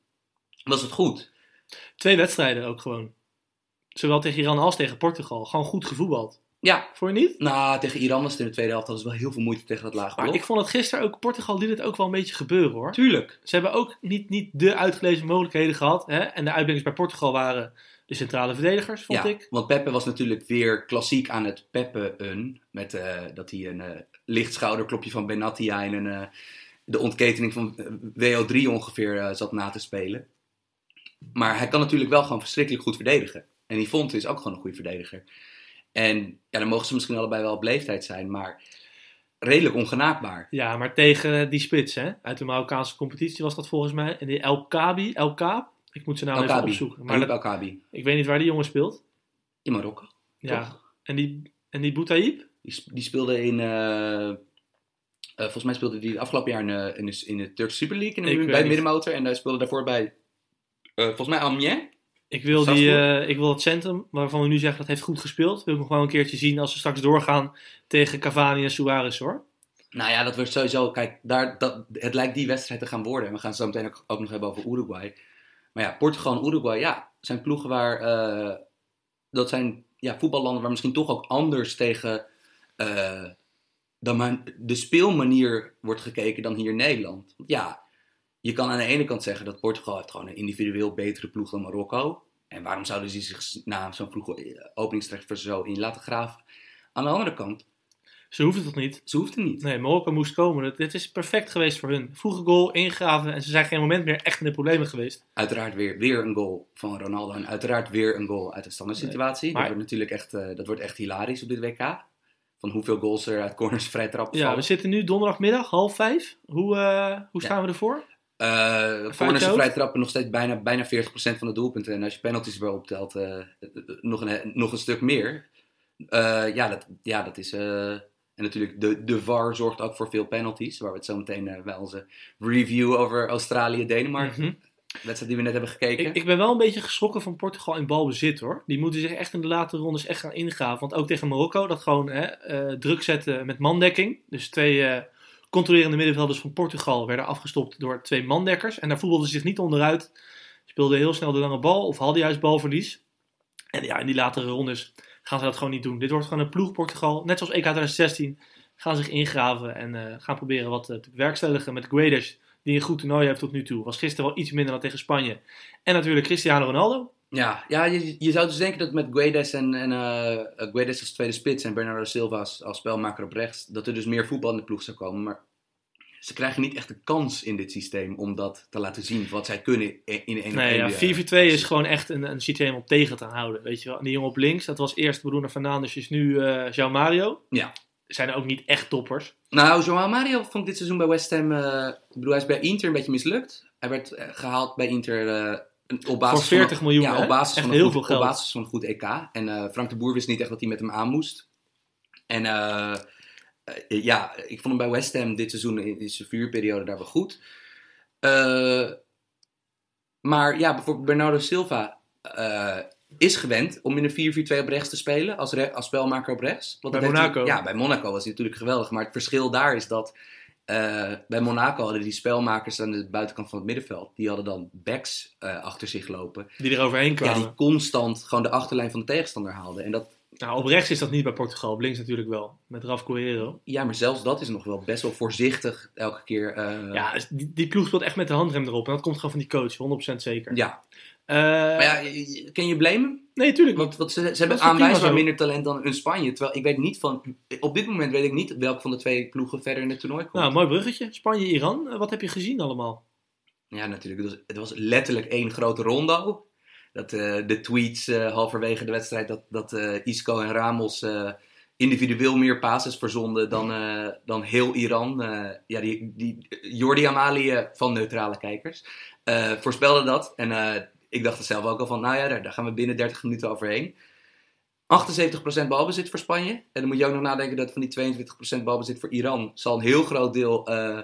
was het goed. Twee wedstrijden ook gewoon. Zowel tegen Iran als tegen Portugal. Gewoon goed gevoetbald. Ja, Vond je niet? nou, tegen Iran was het in de tweede helft, hadden ze wel heel veel moeite tegen dat lage Maar ik vond het gisteren ook, Portugal liet het ook wel een beetje gebeuren hoor. Tuurlijk. Ze hebben ook niet, niet de uitgelezen mogelijkheden gehad. Hè? En de uitblinkers bij Portugal waren de centrale verdedigers, vond ja, ik. want Peppe was natuurlijk weer klassiek aan het peppen. Met eh, dat hij een eh, licht schouderklopje van Benatia en een, eh, de ontketening van eh, WO3 ongeveer zat na te spelen. Maar hij kan natuurlijk wel gewoon verschrikkelijk goed verdedigen. En die Fonte is ook gewoon een goede verdediger. En ja, dan mogen ze misschien allebei wel op leeftijd zijn, maar redelijk ongenaakbaar. Ja, maar tegen die spits hè? uit de Marokkaanse competitie was dat volgens mij. En die El Kabi, El Kaab. Ik moet zijn naam El even opzoeken. Maar El Kabi, ik weet niet waar die jongen speelt. in Marokko. Ja. Toch? En die, en die Boutaïb? Die, die speelde in. eh, eh, volgens mij speelde die afgelopen jaar in, eh, in, de, in de Turkse Super League in de, bij middenmotor. En hij speelde daarvoor bij. volgens mij Amiens. Ik wil, die, eh, ik wil het centrum waarvan we nu zeggen dat heeft goed gespeeld. Wil ik nog wel een keertje zien als we straks doorgaan tegen Cavani en Suarez hoor. Nou ja, dat wordt sowieso. Kijk, daar, dat, het lijkt die wedstrijd te gaan worden. En we gaan het zo meteen ook, ook nog hebben over Uruguay. Maar ja, Portugal en Uruguay, ja, zijn ploegen waar. eh, dat zijn ja, voetballanden waar misschien toch ook anders tegen. eh, dan de speelmanier wordt gekeken dan hier in Nederland. Ja, je kan aan de ene kant zeggen dat Portugal heeft gewoon een individueel betere ploeg dan Marokko. En waarom zouden ze zich na zo'n vroege eh, openingstreffer zo in laten graven? Aan de andere kant, Ze hoeven het toch niet? ze hoeft het niet. Nee, Marokko moest komen. Dit is perfect geweest voor hun. Vroege goal, ingraven en ze zijn geen moment meer echt in de problemen geweest. Uiteraard weer, weer een goal van Ronaldo. En uiteraard weer een goal uit de standaard situatie. maar- Dat wordt natuurlijk echt, eh, dat wordt echt hilarisch op dit WK. Van hoeveel goals er uit corners [laughs] vrij trappen Ja, vallen. we zitten nu donderdagmiddag, half vijf. Hoe, eh, hoe staan we ervoor? Eh, corners en hoofd? vrij trappen nog steeds bijna, bijna 40% van de doelpunten. En als je penalties erbij optelt, eh, nog, een, nog een stuk meer. Eh, ja, dat, ja, dat is... eh, en natuurlijk, de, de VAR zorgt ook voor veel penalties. Waar we het zo meteen eh, bij onze review over Australië-Denemarken... Mhm. wedstrijd die we net hebben gekeken. Ik, ik ben wel een beetje geschrokken van Portugal in balbezit hoor. Die moeten zich echt in de late rondes echt gaan ingraven. Want ook tegen Marokko, dat gewoon hè, eh, druk zetten met mandekking. Dus twee eh, controlerende middenvelders van Portugal werden afgestopt door twee mandekkers. En daar voetbalden ze zich niet onderuit. Speelden heel snel de lange bal of hadden juist balverlies. En ja, in die latere rondes gaan ze dat gewoon niet doen. Dit wordt gewoon een ploeg Portugal, net zoals EK 2016. Gaan zich ingraven en eh, gaan proberen wat eh, te bewerkstelligen met Guedes. Die een goed toernooi heeft tot nu toe. Was gisteren wel iets minder dan tegen Spanje. En natuurlijk Cristiano Ronaldo. Ja, ja je, je zou dus denken dat met Guedes en, en eh, Guedes als tweede spits en Bernardo Silva als, als spelmaker op rechts, dat er dus meer voetbal in de ploeg zou komen. Maar ze krijgen niet echt de kans in dit systeem om dat te laten zien, wat zij kunnen in in een Nee, ja, 4-4-2 is gewoon echt een, een systeem om tegen te houden. Weet je wel. En die jongen op links, dat was eerst Bruno Fernandes, is nu eh João Mario. Ja. Zijn er ook niet echt toppers. Nou, João Mario vond dit seizoen bij West Ham, eh, ik bedoel, hij is bij Inter een beetje mislukt. Hij werd eh, gehaald bij Inter eh, op basis Voor 40 van, miljoen, ja, hè? op basis Echt van een heel goed, veel geld. Op basis van een goed EK. En eh, Frank de Boer wist niet echt wat hij met hem aan moest. En eh, eh, ja, ik vond hem bij West Ham dit seizoen in, zijn vuurperiode daar wel goed. Maar ja, bijvoorbeeld Bernardo Silva is gewend om in een 4-4-2 op rechts te spelen, als, re- als spelmaker op rechts. Want Bij hij- Monaco. ja, bij Monaco was hij natuurlijk geweldig. Maar het verschil daar is dat eh, bij Monaco hadden die spelmakers aan de buitenkant van het middenveld, die hadden dan backs eh, achter zich lopen. Die er overheen Ja, kwamen. die constant gewoon de achterlijn van de tegenstander haalden. En dat, Nou, op rechts is dat niet bij Portugal. Op links natuurlijk wel. Met Raf Correiro. ja, maar zelfs dat is nog wel best wel voorzichtig elke keer. eh, Ja, dus die, die ploeg speelt echt met de handrem erop. En dat komt gewoon van die coach, 100% zeker. ja. Eh, Maar ja, je- je- blamen? nee, tuurlijk niet. Want, want ze, ze hebben aanwijsbaar minder talent dan een Spanje. Terwijl ik weet niet van. Op dit moment weet ik niet welke van de twee ploegen verder in het toernooi komt. Nou, mooi bruggetje. Spanje-Iran. Eh, Wat heb je gezien allemaal? Ja, natuurlijk. Het was, het was letterlijk één grote rondo. Dat, eh, de tweets halverwege de wedstrijd dat, dat Isco en Ramos individueel meer passes verzonden dan, dan heel Iran. Ja, die, die Jordi Amali van neutrale kijkers voorspelde dat. En ik dacht er zelf ook al van, nou ja, daar, daar gaan we binnen 30 minuten overheen. 78% balbezit voor Spanje. En dan moet je ook nog nadenken dat van die 22% balbezit voor Iran zal een heel groot deel eh,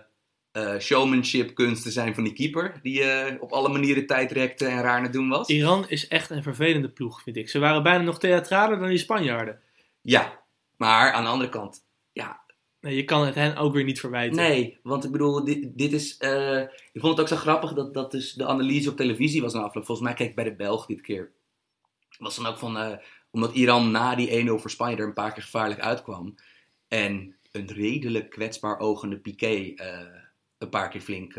eh, showmanship kunsten zijn van die keeper. Die eh, op alle manieren tijd rekte en raar het doen was. Iran is echt een vervelende ploeg, vind ik. Ze waren bijna nog theatraler dan die Spanjaarden. Ja, maar aan de andere kant, ja, Nee, je kan het hen ook weer niet verwijten. nee. Want ik bedoel, dit, is... eh, ik vond het ook zo grappig dat, dat dus de analyse op televisie was na afloop. Volgens mij ik bij de Belg dit keer. Was dan ook van... eh, omdat Iran na die 1-0 voor Spanje er een paar keer gevaarlijk uitkwam. En een redelijk kwetsbaar ogende Piqué eh, een paar keer flink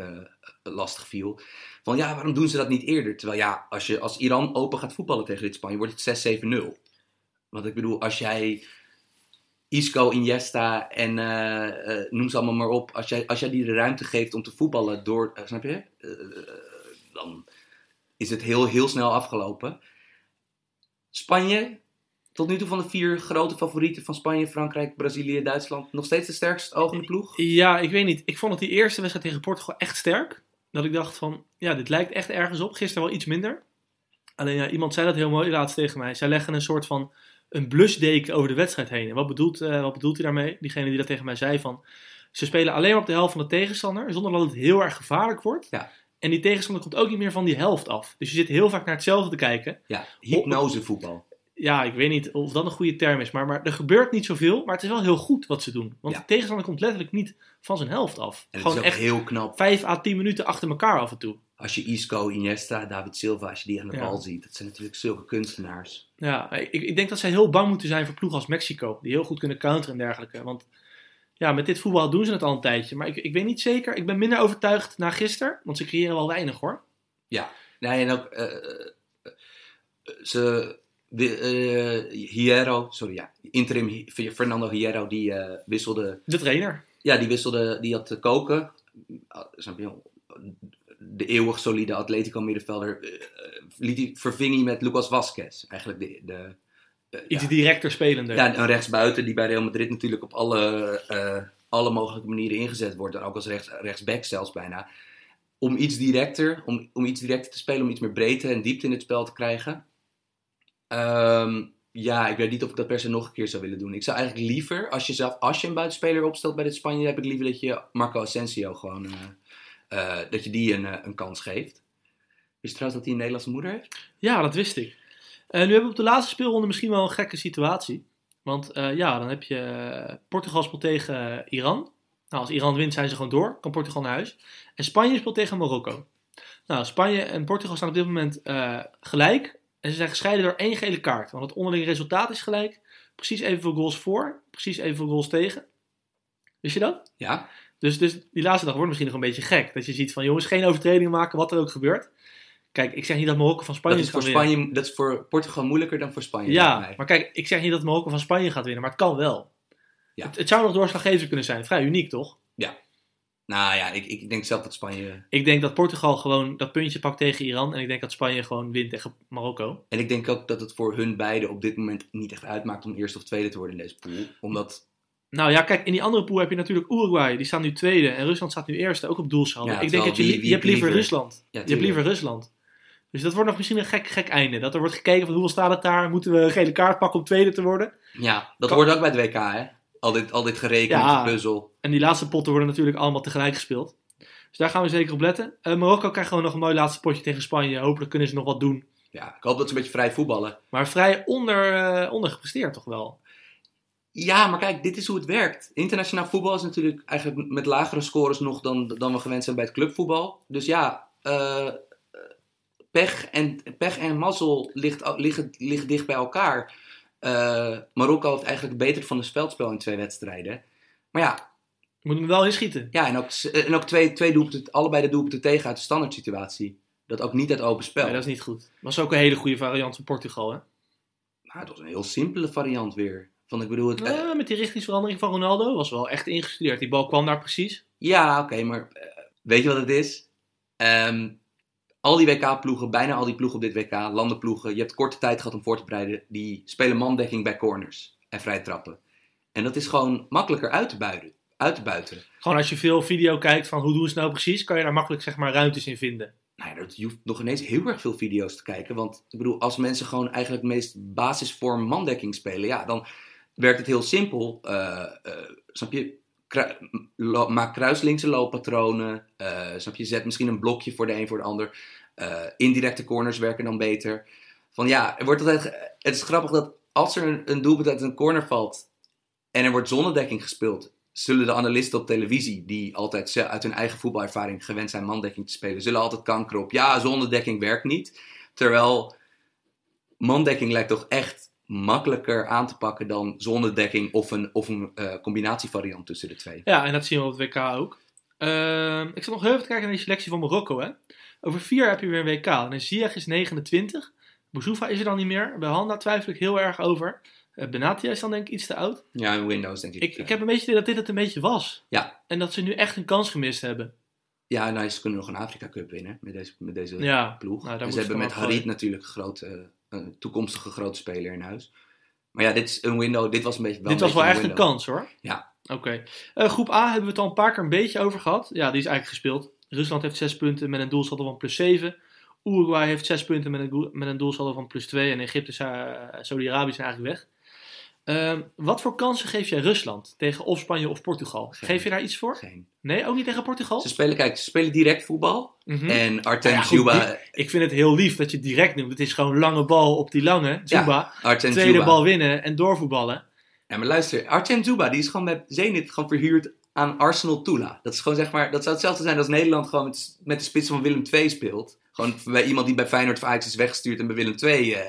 lastig viel. Van ja, waarom doen ze dat niet eerder? Terwijl ja, als, je, als Iran open gaat voetballen tegen dit Spanje, wordt het 6-7-0. Want ik bedoel, als jij Isco, Iniesta en eh, eh, noem ze allemaal maar op. Als jij, als jij die de ruimte geeft om te voetballen door, eh, snap je? Dan is het heel, heel snel afgelopen. Spanje, tot nu toe van de vier grote favorieten van Spanje, Frankrijk, Brazilië, Duitsland, nog steeds de sterkst ogende ploeg. Ja, ik weet niet. Ik vond het die eerste wedstrijd tegen Portugal echt sterk. Dat ik dacht van, ja, dit lijkt echt ergens op. Gisteren wel iets minder. Alleen ja, iemand zei dat heel mooi laatst tegen mij. Zij leggen een soort van een blusdeken over de wedstrijd heen. En wat bedoelt, eh, wat bedoelt hij daarmee? Diegene die dat tegen mij zei van... Ze spelen alleen maar op de helft van de tegenstander, zonder dat het heel erg gevaarlijk wordt. Ja. En die tegenstander komt ook niet meer van die helft af. Dus je zit heel vaak naar hetzelfde te kijken. Ja, hypnosevoetbal. Ja, ik weet niet of dat een goede term is, maar, maar er gebeurt niet zoveel. Maar het is wel heel goed wat ze doen. Want Ja. de tegenstander komt letterlijk niet van zijn helft af. En Gewoon echt heel knap. 5 à 10 minuten achter elkaar af en toe. Als je Isco, Iniesta, David Silva, als je die aan de Ja. bal ziet. Dat zijn natuurlijk zulke kunstenaars. Ja, ik, ik denk dat zij heel bang moeten zijn voor ploegen als Mexico. Die heel goed kunnen counteren en dergelijke. Want ja, met dit voetbal doen ze het al een tijdje. Maar ik, ik weet niet zeker. Ik ben minder overtuigd na gisteren. Want ze creëren wel weinig hoor. Nee, en ook... eh, ze... eh, Hierro, sorry ja, interim Fernando Hierro, die wisselde De trainer. Ja, die wisselde, die had te koken. De eeuwig solide Atletico middenvelder. eh, eh, liet hij, verving hij met Lucas Vasquez. Eigenlijk de, de, eh, Iets ja. directer spelender. ja, een rechtsbuiten die bij Real Madrid natuurlijk op alle, alle mogelijke manieren ingezet wordt. En ook als rechts, rechtsback zelfs bijna. Om iets directer, om, om iets directer te spelen, om iets meer breedte en diepte in het spel te krijgen. Ehm, ja, ik weet niet of ik dat per se nog een keer zou willen doen. Ik zou eigenlijk liever, als je zelf, als je een buitenspeler opstelt bij dit Spanje, heb ik liever dat je Marco Asensio gewoon, eh, dat je die een, eh, een kans geeft. Wist je trouwens dat hij een Nederlandse moeder heeft? Ja, dat wist ik. Eh, nu hebben we op de laatste speelronde misschien wel een gekke situatie. Want ja, dan heb je Portugal speelt tegen Iran. Nou, als Iran wint zijn ze gewoon door. Kan Portugal naar huis. En Spanje speelt tegen Marokko. Nou, Spanje en Portugal staan op dit moment gelijk. En ze zijn gescheiden door één gele kaart. Want het onderling resultaat is gelijk. Precies evenveel goals voor. Precies evenveel goals tegen. Wist je dat? Ja. Dus, dus die laatste dag wordt misschien nog een beetje gek. Dat je ziet van jongens, geen overtredingen maken, wat er ook gebeurt. Kijk, ik zeg niet dat Marokko van Spanje Dat is, voor gaat winnen. Spanje, dat is voor Portugal moeilijker dan voor Spanje. Ja, maar kijk, ik zeg niet dat Marokko van Spanje gaat winnen, maar het kan wel. Ja. Het, het zou nog doorslaggevend kunnen zijn. Vrij uniek, toch? Nou ja, ik, ik denk zelf dat Spanje... Ik denk dat Portugal gewoon dat puntje pakt tegen Iran. En ik denk dat Spanje gewoon wint tegen Marokko. En ik denk ook dat het voor hun beiden op dit moment niet echt uitmaakt om eerste of tweede te worden in deze pool. Omdat, Nou ja, kijk, in die andere pool heb je natuurlijk Uruguay. Die staan nu tweede. En Rusland staat nu eerste, ook op doelsaldo. Ja, ik denk dat je, wie- li- wie je hebt liever liever- Rusland. ja, je hebt liever Rusland. Dus dat wordt nog misschien een gek, gek einde. Dat er wordt gekeken van hoeveel staat het daar. Moeten we een gele kaart pakken om tweede te worden? Ja, dat Kan- hoort ook bij het WK, hè? Al dit, al dit gereken, Ja. puzzel. En die laatste potten worden natuurlijk allemaal tegelijk gespeeld. Dus daar gaan we zeker op letten. Eh, Marokko krijgt gewoon nog een mooi laatste potje tegen Spanje. Hopelijk kunnen ze nog wat doen. Ja, ik hoop dat ze een beetje vrij voetballen. Maar vrij onder, eh ondergepresteerd toch wel. Ja, maar kijk, dit is hoe het werkt. Internationaal voetbal is natuurlijk eigenlijk met lagere scores nog dan, dan we gewend zijn bij het clubvoetbal. Dus ja, eh, pech, en, pech en mazzel ligt, liggen, liggen dicht bij elkaar. Eh, Marokko heeft eigenlijk beter van het veldspel in twee wedstrijden. Maar ja, Je moet hem wel inschieten. ja en ook, en ook twee, twee doelpunten, allebei de doelpunten tegen uit de standaard situatie. Dat ook niet uit open spel. Nee, dat is niet goed. Was ook een hele goede variant van Portugal, hè? Nou, het was een heel simpele variant weer. Van, ik bedoel, het, eh, Ja, met die richtingsverandering van Ronaldo was wel echt ingestudeerd. Die bal kwam daar precies. Ja, oké, maar eh, weet je wat het is? Ehm, al die WK-ploegen, bijna al die ploegen op dit WK, landenploegen, je hebt korte tijd gehad om voor te bereiden, die spelen mandekking bij corners en vrije trappen. En dat is gewoon makkelijker uit te buiten. Uit te buiten. Gewoon als je veel video kijkt van hoe doen ze het nou precies, kan je daar makkelijk zeg maar ruimtes in vinden. Nou ja, dat- je hoeft nog ineens heel erg veel video's te kijken. Want ik bedoel, als mensen gewoon eigenlijk het meest basisvorm mandekking spelen, ja, dan werkt het heel simpel. Eh, eh, snap je? Maak kruislinkse looppatronen. Eh, snap je? Zet misschien een blokje voor de een voor de ander. Indirecte corners werken dan beter. Van ja, er wordt altijd. Het is grappig dat als er een, een doelpunt uit een corner valt en er wordt zonnedekking gespeeld, zullen de analisten op televisie, die altijd uit hun eigen voetbalervaring gewend zijn mandekking te spelen, zullen altijd kankeren op ja, zonnedekking werkt niet. Terwijl mandekking lijkt toch echt makkelijker aan te pakken dan zonnedekking of een, of een eh, combinatievariant tussen de twee. Ja, en dat zien we op het WK ook. Ehm, ik zat nog heel even te kijken naar die selectie van Marokko. Hè. Over vier heb je weer een WK. En Ziyech is 29. Boussoufa is er dan niet meer. Bij Handa twijfel ik heel erg over. Uh, Benatia is dan denk ik iets te oud. Ja, in Windows denk ik. Ik, ik heb een beetje idee dat dit het een beetje was. Ja. En dat ze nu echt een kans gemist hebben. Ja, nou, ze kunnen nog een Afrika Cup winnen met deze, met deze Ja, ploeg. nou, daar en ze hebben met Harit natuurlijk een, grote, een toekomstige grote speler in huis. Maar ja, dit is een window. Dit was een beetje. Wel Dit was wel echt een kans hoor. Ja. Oké. Eh, groep A hebben we het al een paar keer een beetje over gehad. Ja, die is eigenlijk gespeeld. Rusland heeft 6 punten met een doelsaldo van plus 7. Uruguay heeft 6 punten met een, met een doelsaldo van plus 2. En Egypte en uh, Saudi-Arabië zijn eigenlijk weg. Ehm, wat voor kansen geef jij Rusland tegen of Spanje of Portugal? Geen. Geef je daar iets voor? Geen. Nee, ook niet tegen Portugal? Ze spelen, kijk, ze spelen direct voetbal. Mhm. En Artem ja, goed. Ik vind het heel lief dat je het direct noemt. Het is gewoon lange bal op die lange. Tweede bal winnen en doorvoetballen. Ja, maar luister, Artem Zuba, die is gewoon bij Zenit gewoon verhuurd aan Arsenal Tula. Dat is gewoon zeg maar, dat zou hetzelfde zijn als Nederland gewoon met, met de spits van Willem II speelt. Gewoon bij iemand die bij Feyenoord of Ajax is weggestuurd en bij Willem II eh,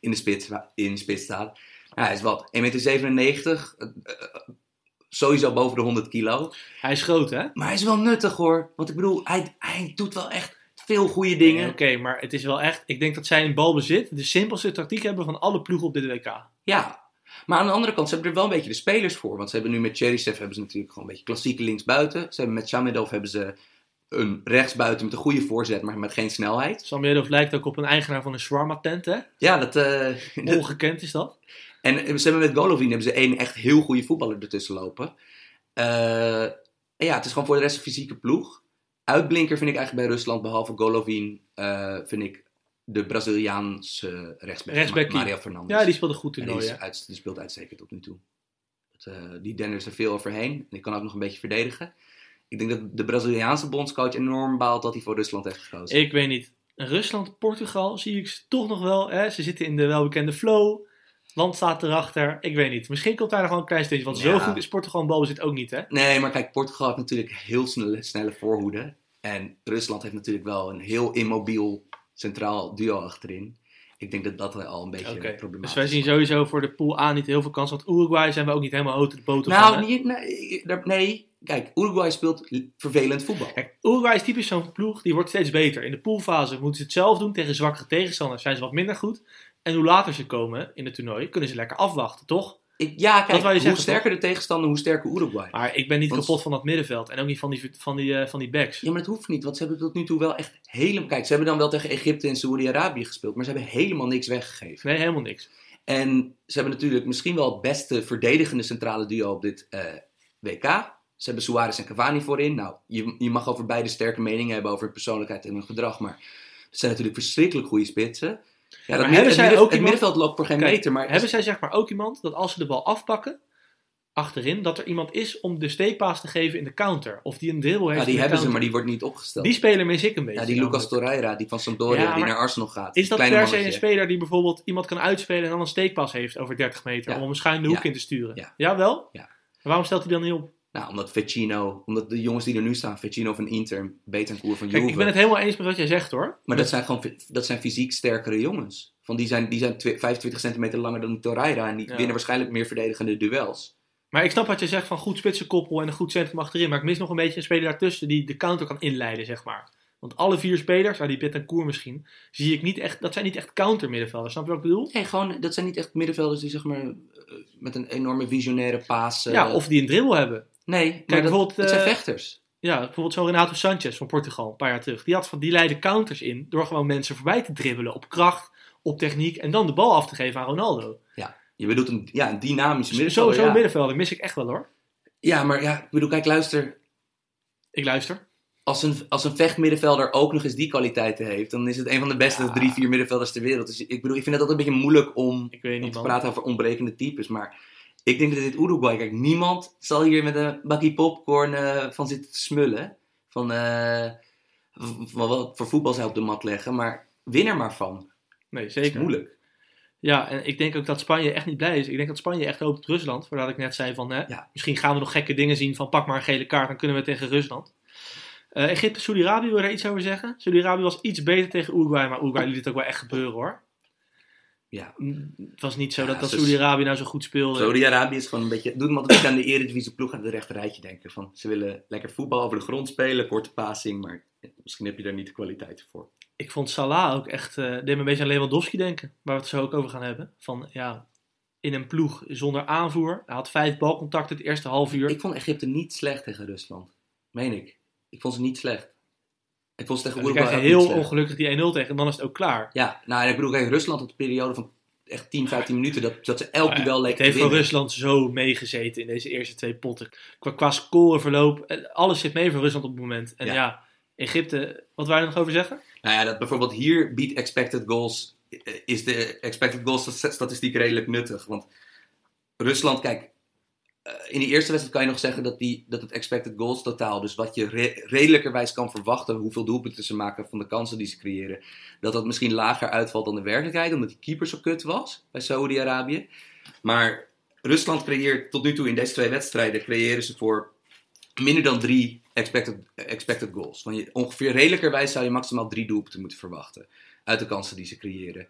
in, de spits, in de spits staat. Ja, hij is wat, 1,97 meter, eh, eh, sowieso boven de 100 kilo. Hij is groot, hè? Maar hij is wel nuttig hoor, want ik bedoel, hij, hij doet wel echt veel goede dingen. Oké, maar het is wel echt. Ik denk dat zij in balbezit de simpelste tactiek hebben van alle ploegen op dit WK. Ja, maar aan de andere kant, ze hebben er wel een beetje de spelers voor. Want ze hebben nu met Cherisev hebben ze natuurlijk gewoon een beetje klassieke linksbuiten. Ze hebben met Shamedov hebben ze een rechtsbuiten met een goede voorzet, maar met geen snelheid. Samedov lijkt ook op een eigenaar van een shawarma tent, hè? Ja, dat, [laughs] dat- Ongekend is dat. En ze hebben met Golovin hebben ze één echt heel goede voetballer ertussen lopen. Eh, en ja, het is gewoon voor de rest een fysieke ploeg. Uitblinker vind ik eigenlijk bij Rusland, behalve Golovin, eh, vind ik de Braziliaanse rechtsback, Rechtsbackie. Mario Fernandes. Ja, die speelde goed En die, uit, die speelt uitstekend tot nu toe. Dat, eh, die dendert er veel overheen. En die kan ook nog een beetje verdedigen. Ik denk dat de Braziliaanse bondscoach enorm baalt dat hij voor Rusland heeft gekozen. Ik weet niet. Rusland, Portugal zie ik ze toch nog wel. Hè? Ze zitten in de welbekende flow. Land staat erachter. Ik weet niet. Misschien komt daar nog wel een klein steentje. Want zo goed is Portugal in balbezit ook niet, hè? Nee, maar kijk, Portugal heeft natuurlijk heel snelle, snelle voorhoede. En Rusland heeft natuurlijk wel een heel immobiel centraal duo achterin. Ik denk dat dat al een beetje Oké. problematisch Dus wij zien sowieso voor de pool A niet heel veel kans. Want Uruguay zijn we ook niet helemaal out de boter. Nou, niet, nee, kijk, Uruguay speelt vervelend voetbal. Kijk, Uruguay is typisch zo'n ploeg, die wordt steeds beter. In de poolfase moeten ze het zelf doen. Tegen zwakkere tegenstanders zijn ze wat minder goed. En hoe later ze komen in het toernooi, kunnen ze lekker afwachten, toch? Ik, ja, kijk, hoe zeggen, sterker de tegenstander, hoe sterker Uruguay. Maar ik ben niet Want- kapot van dat middenveld. En ook niet van die, van die, eh, van die backs. Ja, maar dat hoeft niet, want ze hebben tot nu toe wel echt helemaal... Kijk, ze hebben dan wel tegen Egypte en Saoedi-Arabië gespeeld, maar ze hebben helemaal niks weggegeven. Nee, helemaal niks. En ze hebben natuurlijk misschien wel het beste verdedigende centrale duo op dit eh, WK. Ze hebben Suarez en Cavani voorin. Nou, je, je mag over beide sterke meningen hebben over persoonlijkheid en hun gedrag, maar het zijn natuurlijk verschrikkelijk goede spitsen. Ja, dat hebben zij ook het middenveld loopt voor geen Kijk, meter, maar Hebben zij zeg maar ook iemand dat als ze de bal afpakken, achterin, dat er iemand is om de steekpaas te geven in de counter? Of die een dribbel heeft ja, die hebben ze, maar die wordt niet opgesteld. Die speler mis ik een beetje. ja, die. Lucas Torreira, die van Sampdoria, Ja, die naar Arsenal gaat. Is dat per se een speler die bijvoorbeeld iemand kan uitspelen en dan een steekpas heeft over 30 meter Ja. om hem schuin de hoek Ja. in te sturen? Ja. Jawel? Ja. Waarom stelt hij dan niet op? Nou, omdat Vecino, omdat de jongens die er nu staan, Vecino van Inter, Betancourt van Kijk, Juve. ik ben het helemaal eens met wat jij zegt hoor. Maar dat zijn gewoon dat zijn fysiek sterkere jongens. Van die zijn, die zijn twi- 25 centimeter langer dan Torreira en die Ja. winnen waarschijnlijk meer verdedigende duels. Maar ik snap wat je zegt van goed spitsenkoppel en een goed centrum achterin. Maar ik mis nog een beetje een speler daartussen die de counter kan inleiden, zeg maar. Want alle vier spelers, nou die Betancourt misschien, zie ik niet echt, dat zijn niet echt counter middenvelders. Snap je wat ik bedoel? Nee, gewoon, dat zijn niet echt middenvelders die zeg maar eh, met een enorme visionaire paas. ja, of die een dribbel hebben. Nee, maar dat, bijvoorbeeld, dat zijn eh, vechters. Ja, bijvoorbeeld zo'n Renato Sanchez van Portugal, een paar jaar terug. Die, had van, die leidde counters in door gewoon mensen voorbij te dribbelen op kracht, op techniek en dan de bal af te geven aan Ronaldo. Je bedoelt een, ja, een dynamisch Dus middenvelder. sowieso ja. middenvelder mis ik echt wel hoor. ja, maar ja, ik bedoel, kijk, luister. Ik luister. Als een, als een vechtmiddenvelder ook nog eens die kwaliteiten heeft, dan is het een van de beste Ja. drie, vier middenvelders ter wereld. Dus ik bedoel, ik vind het altijd een beetje moeilijk om, Ik weet om niet te man. praten over ontbrekende types. Maar ik denk dat dit Uruguay, kijk, niemand zal hier met een bakkie popcorn eh, van zitten te smullen. Van, eh, van wat voor voetbal zij op de mat leggen. Maar win er maar van. Nee, zeker. is moeilijk. Ja, en ik denk ook dat Spanje echt niet blij is. Ik denk dat Spanje echt hoopt op Rusland. Voordat ik net zei van, hè, Ja. misschien gaan we nog gekke dingen zien van pak maar een gele kaart, dan kunnen we tegen Rusland. Eh Egypte, Saudi-Arabië, wil daar iets over zeggen? Saudi-Arabië was iets beter tegen Uruguay, maar Uruguay liet het ook wel echt gebeuren hoor. Ja. Mm, Het was niet zo Ja, dat, Saudi-Arabië nou zo goed speelde. Saudi-Arabië is gewoon een beetje. Doet me altijd aan de Eredivisie ploeg aan het rechte rijtje denken. Van, ze willen lekker voetbal over de grond spelen, korte passing. Maar misschien heb je daar niet de kwaliteiten voor. Ik vond Salah ook echt, eh deed me een beetje aan Lewandowski denken. Waar we het zo ook over gaan hebben. Van ja, in een ploeg zonder aanvoer. Hij had vijf balcontacten het eerste half uur. Ik vond Egypte niet slecht tegen Rusland. Meen ik. Ik vond ze niet slecht. Ik vond ze tegen Uruguay krijg je heel ongelukkig die 1-0 tegen en dan is het ook klaar. Ja, nou en ik bedoel, kijk, Rusland had een periode van echt 10, 15 minuten dat, dat ze elk ja, duel Het leken te heeft voor. Rusland zo meegezeten in deze eerste twee potten. Qua, qua scoreverloop, eh, alles zit mee voor Rusland op het moment. En ja, Ja. Egypte, wat je er nog over zeggen? Nou ja, dat bijvoorbeeld hier biedt expected goals, eh, is de expected goals statistiek redelijk nuttig. Want Rusland, kijk, in die eerste wedstrijd kan je nog zeggen dat, die, dat het expected goals totaal, dus wat je re- redelijkerwijs kan verwachten, hoeveel doelpunten ze maken van de kansen die ze creëren, dat dat misschien lager uitvalt dan de werkelijkheid, omdat die keeper zo kut was bij Saudi-Arabië. Maar Rusland creëert tot nu toe in deze twee wedstrijden, creëren ze voor minder dan drie expected, expected goals. Want je, ongeveer redelijkerwijs zou je maximaal drie doelpunten moeten verwachten uit de kansen die ze creëren.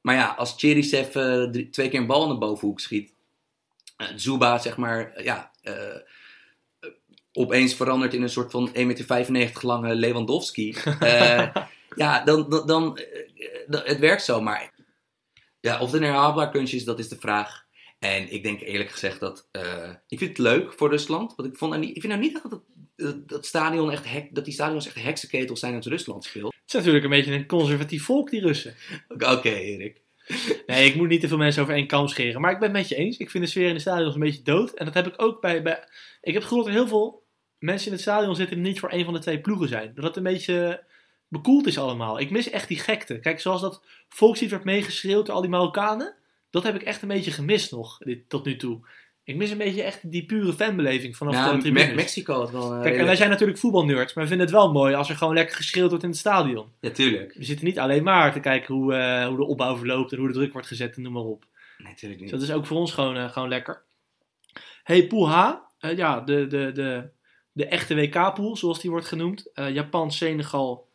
Maar ja, als Cherisev eh, twee keer een bal in de bovenhoek schiet, eh, Zuba zeg maar, eh, ja, eh, eh, opeens verandert in een soort van 1,95 meter lange Lewandowski. [laughs] Eh, ja, dan, dan, eh, het werkt zo, maar ja, of het een herhaalbaar kunstje is, dat is de vraag. En ik denk eerlijk gezegd dat. eh, ik vind het leuk voor Rusland. Want ik, vond niet, ik vind nou niet dat, het, dat, dat, stadion echt hek, dat die stadions echt heksenketels zijn als Rusland speelt. Het is natuurlijk een beetje een conservatief volk, die Russen. Oké, Erik. Nee, ik moet niet te veel mensen over één kam scheren. Maar ik ben het met je eens. Ik vind de sfeer in de stadions een beetje dood. En dat heb ik ook bij... bij ik heb gevoel dat er heel veel mensen in het stadion zitten die niet voor een van de twee ploegen zijn. Dat het een beetje bekoeld is allemaal. Ik mis echt die gekte. Kijk, zoals dat volkslied werd meegeschreeuwd door al die Marokkanen. Dat heb ik echt een beetje gemist nog, tot nu toe. Ik mis een beetje echt die pure fanbeleving vanaf Nou, de tribunes. Me- Mexico had wel. een Kijk, en wij zijn natuurlijk voetbalnerds, maar we vinden het wel mooi als er gewoon lekker geschreeuwd wordt in het stadion. Ja, tuurlijk. We zitten niet alleen maar te kijken hoe, eh, hoe de opbouw verloopt en hoe de druk wordt gezet en noem maar op. Nee, tuurlijk Dus niet. dat is ook voor ons gewoon, eh, gewoon lekker. Hey, Pool H. Eh, ja, de, de, de, de echte WK-pool, zoals die wordt genoemd. Eh, Japan, Senegal,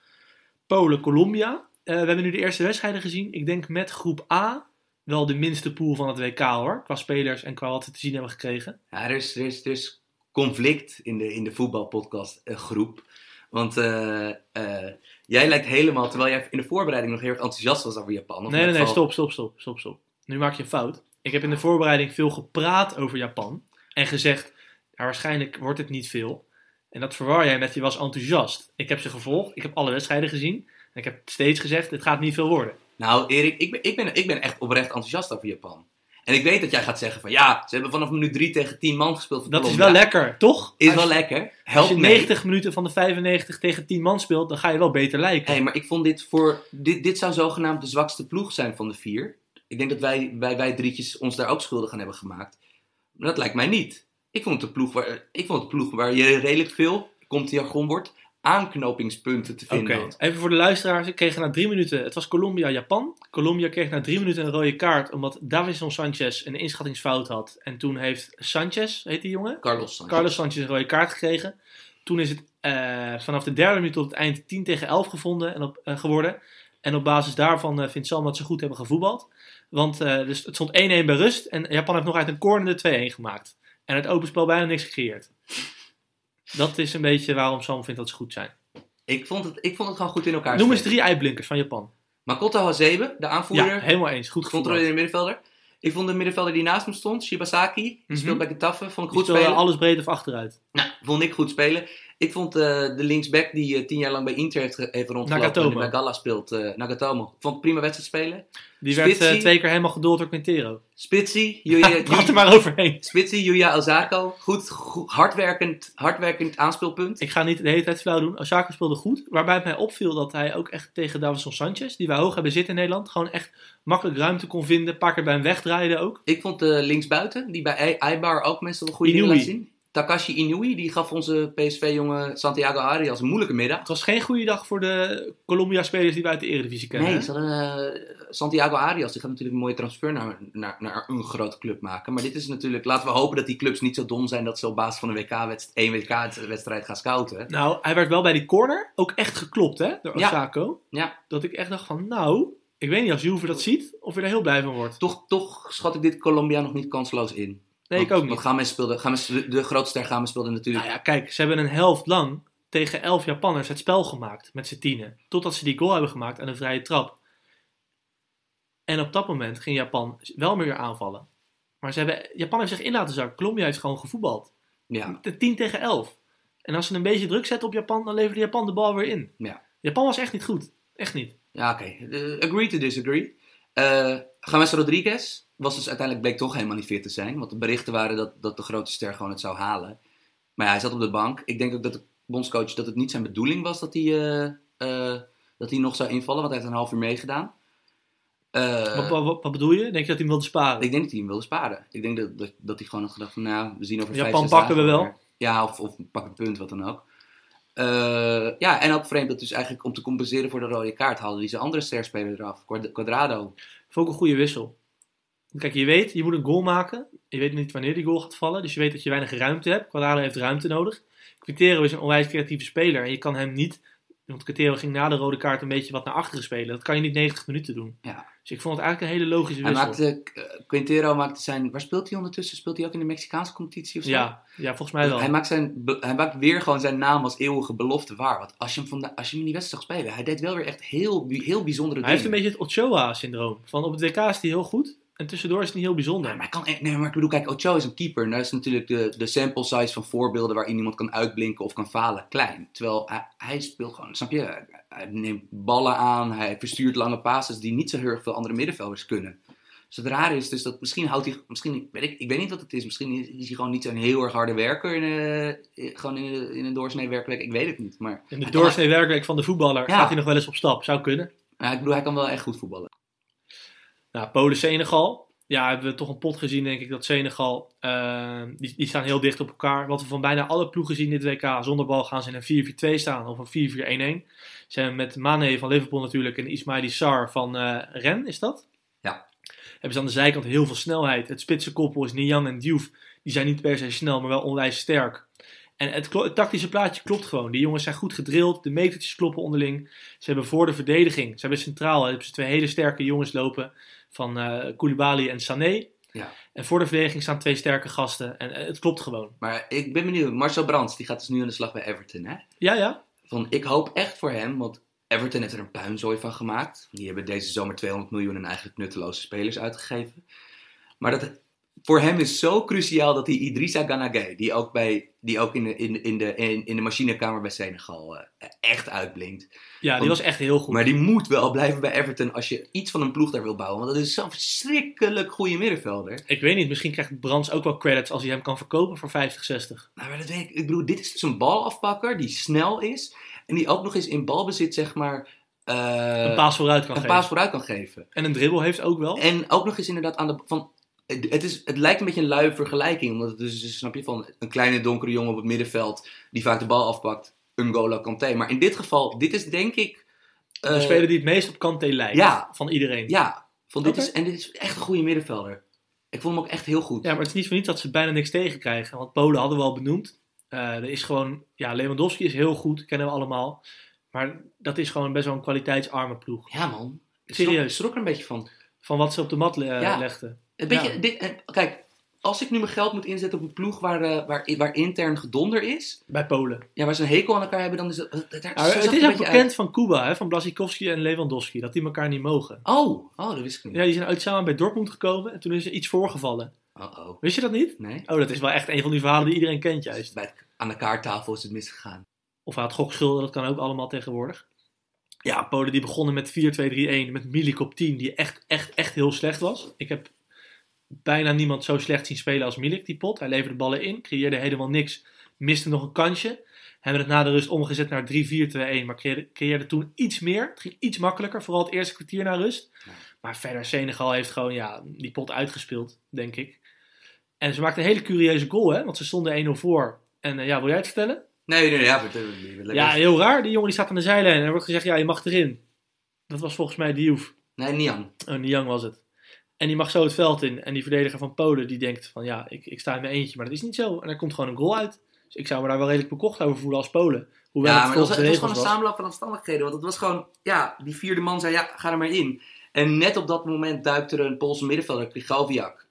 Polen, Colombia. Eh, we hebben nu de eerste wedstrijden gezien. Ik denk met groep A wel de minste pool van het WK hoor. Qua spelers en qua wat we te zien hebben gekregen. Ja, er is, er is, er is conflict in de, in de voetbalpodcast eh, groep. Want eh, eh, jij lijkt helemaal, terwijl jij in de voorbereiding nog heel erg enthousiast was over Japan. of Nee, nee, nee, geval- stop, stop, stop, stop, stop. Nu maak je een fout. Ik heb in de voorbereiding veel gepraat over Japan. En gezegd, ja, waarschijnlijk wordt het niet veel. En dat verwar jij met je was enthousiast. Ik heb ze gevolgd, ik heb alle wedstrijden gezien. En ik heb steeds gezegd, het gaat niet veel worden. Nou, Erik, ik ben, ik, ben, ik ben echt oprecht enthousiast over Japan. En ik weet dat jij gaat zeggen van ja, ze hebben vanaf minuut 3 tegen 10 man gespeeld. voor Dat is wel lekker, toch? Is Als wel lekker. Als Helpt je mee. 90 minuten van de 95 tegen 10 man speelt, dan ga je wel beter lijken. Hé, maar ik vond dit voor. Dit, dit zou zogenaamd de zwakste ploeg zijn van de vier. Ik denk dat wij, wij, wij drietjes ons daar ook schuldig aan hebben gemaakt. Maar dat lijkt mij niet. Ik vond het een ploeg waar, ik vond een ploeg waar je redelijk veel, komt die jargon wordt, aanknopingspunten te vinden had. even voor de luisteraars. Ik kreeg na drie minuten, het was Colombia-Japan. Colombia kreeg na drie minuten een rode kaart omdat Davison Sanchez een inschattingsfout had. En toen heeft Sanchez, heet die jongen? Carlos Sanchez. Carlos Sanchez een rode kaart gekregen. Toen is het eh, vanaf de derde minuut tot het eind 10 tegen 11 gevonden en op, eh, geworden. En op basis daarvan eh, vindt Sam dat ze goed hebben gevoetbald. Want dus het stond 1-1 bij rust en Japan heeft nog uit een corner de 2-1 gemaakt. En het open spel bijna niks gecreëerd. Dat is een beetje waarom Sam vindt dat ze goed zijn. Ik, vond het, ik vond het gewoon goed in elkaar Noem eens drie uitblinkers van Japan. Makoto Hasebe, de aanvoerder, Ja, helemaal eens. Goed controleerde middenvelder. Ik vond de middenvelder die naast hem stond, Shibasaki, die Mhm. speelt bij Getafe, vond ik Die goed spelen. alles breed of achteruit. Nou, vond ik goed spelen. Ik vond eh, de linksback die eh, tien jaar lang bij Inter heeft, heeft rondgelopen Nagatomo. en bij Gala speelt, eh, Nagatomo. Ik vond het prima wedstrijd spelen. Die werd Spitsie. twee keer helemaal geduld door Quintero. Spitsie, [laughs] Yuya, Praat er maar overheen. Spitsie, Yuya Ozako. Goed, goed hardwerkend, hardwerkend aanspeelpunt. Ik ga niet de hele tijd flauw doen. Osaka speelde goed. Waarbij het mij opviel dat hij ook echt tegen Davison Sanchez, die wij hoog hebben zitten in Nederland, gewoon echt makkelijk ruimte kon vinden. Een paar keer bij hem wegdraaide ook. Ik vond de linksbuiten, die bij Eibar ook meestal een goede dingen Inouye. laat zien. Takashi Inouye, die gaf onze PSV-jongen Santiago Arias een moeilijke middag. Het was geen goede dag voor de Colombia-spelers die wij uit de Eredivisie kennen. Nee, ze hadden, eh, Santiago Arias die gaat natuurlijk een mooie transfer naar, naar, naar een grote club maken. Maar dit is natuurlijk, laten we hopen dat die clubs niet zo dom zijn dat ze op basis van een WK-wedstrijd, één WK-wedstrijd gaan scouten. Nou, hij werd wel bij die corner ook echt geklopt, hè, door. Osako. Ja, Dat ik echt dacht van, nou, ik weet niet als Juve dat ziet, of je er heel blij van wordt. toch, toch schat ik dit Colombia nog niet kansloos in. Nee, ik ook niet. Want Games speelde, Games, de, de grootste Games speelde natuurlijk. Nou ja, kijk, ze hebben een helft lang tegen elf Japanners het spel gemaakt met z'n tienen. Totdat ze die goal hebben gemaakt aan een vrije trap. En op dat moment ging Japan wel meer aanvallen. Maar ze hebben, Japan heeft zich in laten zakken. Colombia heeft gewoon gevoetbald. Ja, De 10 tegen 11. En als ze een beetje druk zetten op Japan, dan leverde Japan de bal weer in. Ja. Japan was echt niet goed. Echt niet. ja oké. Eh, agree to disagree. Eh Games Rodriguez was dus uiteindelijk bleek toch helemaal niet fit te zijn. Want de berichten waren dat, dat de grote ster gewoon het zou halen. Maar ja, hij zat op de bank. Ik denk ook dat de bondscoach dat het niet zijn bedoeling was dat hij, eh, eh, dat hij nog zou invallen. Want hij heeft een half uur meegedaan. Eh, wat, wat, wat bedoel je? Denk je dat hij hem wilde sparen? ik denk dat hij hem wilde sparen. Ik denk dat, dat, dat hij gewoon had gedacht van nou, we zien over Japan vijf, pakken we wel. weer. Ja, of, of pak een punt, wat dan ook. Ja, en ook vreemd dat dus eigenlijk om te compenseren voor de rode kaart haalde hij zijn andere sterspeler eraf, Quad- Quadrado. Vond ik een goede wissel. Kijk, je weet, je moet een goal maken. Je weet niet wanneer die goal gaat vallen. Dus je weet dat je weinig ruimte hebt. Quadrado heeft ruimte nodig. Quintero is een onwijs creatieve speler. En je kan hem niet... Want Quintero ging na de rode kaart een beetje wat naar achteren spelen. Dat kan je niet 90 minuten doen. Ja. Dus ik vond het eigenlijk een hele logische Hij wissel. maakte, eh, Quintero maakte zijn, waar speelt hij ondertussen? Speelt hij ook in de Mexicaanse competitie of zo? ja, ja, volgens mij wel. Hij maakt, zijn, hij maakt weer gewoon zijn naam als eeuwige belofte waar. Want als je hem, vanda- als je hem in die wedstrijd zag spelen, hij deed wel weer echt heel, heel bijzondere Hij heeft dingen. een beetje het Ochoa-syndroom. Van op het WK is hij heel goed. En tussendoor is het niet heel bijzonder. Nee, maar, kan, nee, maar ik bedoel, kijk, Ocho is een keeper. En daar is natuurlijk de, de sample size van voorbeelden waarin iemand kan uitblinken of kan falen klein. Terwijl hij, hij speelt gewoon, snap je? Hij neemt ballen aan, hij verstuurt lange passes die niet zo heel erg veel andere middenvelders kunnen. Dus het rare is dus dat misschien houdt hij, misschien, weet ik, ik weet niet wat het is, misschien is, hij gewoon niet zo'n heel erg harde werker in, eh, gewoon in, de- in een doorsnee werkweek. Ik weet het niet. Maar In de doorsnee werkweek van de voetballer Ja. gaat hij nog wel eens op stap. Zou kunnen. Ja, ik bedoel, hij kan wel echt goed voetballen. Nou, Polen-Senegal. Ja, hebben we toch een pot gezien, denk ik, dat Senegal, eh, die, die staan heel dicht op elkaar. Wat we van bijna alle ploegen zien dit WK, zonder bal gaan ze in een 4-4-2 staan of een 4-4-1-1. Ze hebben met Mane van Liverpool natuurlijk en Ismaili Sarr van eh Ren, is dat? Ja. Hebben ze aan de zijkant heel veel snelheid. Het spitse koppel is Niang en Diouf. Die zijn niet per se snel, maar wel onwijs sterk. En het tactische plaatje klopt gewoon. Die jongens zijn goed gedrild, de metertjes kloppen onderling. Ze hebben voor de verdediging, ze hebben centraal, hebben ze twee hele sterke jongens lopen van eh Koulibaly en Sané. Ja. En voor de verdediging staan twee sterke gasten. En eh, het klopt gewoon. Maar ik ben benieuwd. Marcel Brands, die gaat dus nu aan de slag bij Everton, hè? Ja, ja. Van, ik hoop echt voor hem, want Everton heeft er een puinzooi van gemaakt. Die hebben deze zomer 200 miljoen en eigenlijk nutteloze spelers uitgegeven. Maar dat, voor hem is zo cruciaal dat die Idrissa Ganagay, die ook, bij, die ook in, de, in, in, de, in, in de machinekamer bij Senegal eh, echt uitblinkt. Ja, die was echt heel goed. Maar die moet wel blijven bij Everton als je iets van een ploeg daar wil bouwen. Want dat is zo'n verschrikkelijk goede middenvelder. Ik weet niet, misschien krijgt Brands ook wel credits als hij hem kan verkopen voor 50, 60. Nou, maar dat weet ik. Ik bedoel, dit is dus een balafpakker die snel is. En die ook nog eens in balbezit, zeg maar, eh, Een paas vooruit kan een geven. paas vooruit kan geven. En een dribbel heeft ook wel. En ook nog eens inderdaad aan de. Van, het, het is, het lijkt een beetje een luie vergelijking. Omdat het dus, is, snap je, van een kleine donkere jongen op het middenveld. die vaak de bal afpakt. N'Golo Kanté. Maar in dit geval, dit is denk ik. de eh, speler die het meest op Kanté lijkt. ja. Van iedereen. Ja, van dit is, en dit is echt een goede middenvelder. Ik vond hem ook echt heel goed. Ja, maar het is niet voor niets dat ze bijna niks tegen krijgen. Want Polen hadden we al benoemd. Eh, er is gewoon, ja, Lewandowski is heel goed, kennen we allemaal. Maar dat is gewoon best wel een kwaliteitsarme ploeg. Ja, man. Ik Serieus? schrok, schrok er een beetje van. Van wat ze op de mat le- Ja. legden. Een beetje, Ja. dit, en, kijk, als ik nu mijn geld moet inzetten op een ploeg waar, eh, waar, waar intern gedonder is, Bij Polen. ja, waar ze een hekel aan elkaar hebben, dan is het. dat- daar Nou, het is ook bekend van Cuba, hè, van Blasikowski en Lewandowski, dat die elkaar niet mogen. Oh, oh, dat wist ik niet. Ja, die zijn uit samen bij Dortmund gekomen en toen is er iets voorgevallen. Oh, oh. Wist je dat niet? Nee? Oh, dat is wel echt een van die verhalen die iedereen kent juist. Bij het- aan de kaarttafel is het misgegaan. Of hij had gokschulden, dat kan ook allemaal tegenwoordig. Ja, Polen die begonnen met 4-2-3-1 met Milik op 10, die echt, echt, echt heel slecht was. Ik heb bijna niemand zo slecht zien spelen als Milik, die pot. Hij leverde ballen in, creëerde helemaal niks, miste nog een kansje. Hebben het na de rust omgezet naar 3-4-2-1, maar creëerde, creëerde toen iets meer. Het ging iets makkelijker, vooral het eerste kwartier na rust. Maar verder, Senegal heeft gewoon ja, die pot uitgespeeld, denk ik. En ze maakten een hele curieuze goal, hè, want ze stonden 1-0 voor. En eh, ja, wil jij het vertellen? Nee, nee, nee, ja. Ja, heel raar. Die jongen die staat aan de zijlijn en er wordt gezegd, ja, je mag erin. Dat was volgens mij Diouf. Nee, Nian. Oh, Niang was het. En die mag zo het veld in. En die verdediger van Polen die denkt van, ja, ik, ik sta in mijn eentje. Maar dat is niet zo. En er komt gewoon een goal uit. Dus ik zou me daar wel redelijk bekocht over voelen als Polen. Hoewel Ja, het maar het was, het was gewoon een samenloop van omstandigheden. Want het was gewoon, ja, die vierde man zei, ja, ga er maar in. En net op dat moment duikt er een Poolse middenvelder, Krychowiak,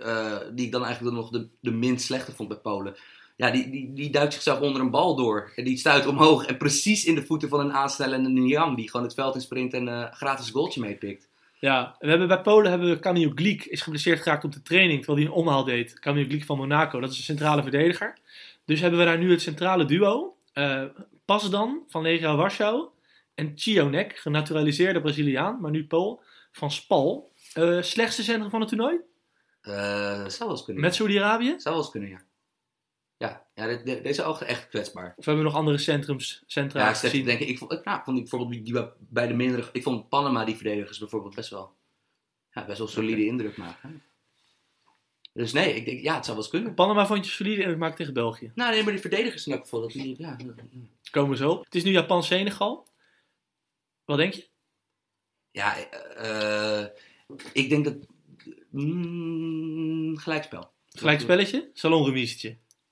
eh die ik dan eigenlijk nog de, de minst slechte vond bij Polen. Ja, die, die, die duikt zichzelf onder een bal door. En die stuit omhoog. En precies in de voeten van een aanstellende Niang, die gewoon het veld in sprint en eh gratis goaltje meepikt. Ja, we hebben bij Polen hebben we Camille Gliek is geblesseerd geraakt op de training terwijl hij een omhaal deed. Camille Gliek van Monaco, dat is een centrale verdediger. Dus hebben we daar nu het centrale duo. eh Pasdan van Legia Warschau en Cionek, genaturaliseerde Braziliaan, maar nu Pool, van Spal. Eh, slechtste centrum van het toernooi? Eh zou wel eens kunnen. Met Saudi-Arabië? Zou wel eens kunnen, ja. Ja, ja de- de- deze ogen echt kwetsbaar. Of hebben we nog andere centrums, centra Ja, ik gezien? denk ik, ik vond, nou, vond bijvoorbeeld die, bij de mindere, ik vond Panama die verdedigers bijvoorbeeld best wel, ja, best wel solide indruk maken. Dus nee, ik denk, ja, het zou wel eens kunnen. Panama vond je solide indruk maken tegen België. Nou, nee, maar die verdedigers in elk geval, dat die, ja. Komen we zo op. Het is nu Japan-Senegal. Wat denk je? Ja, eh, ik denk dat, mm, gelijkspel. Gelijk spelletje?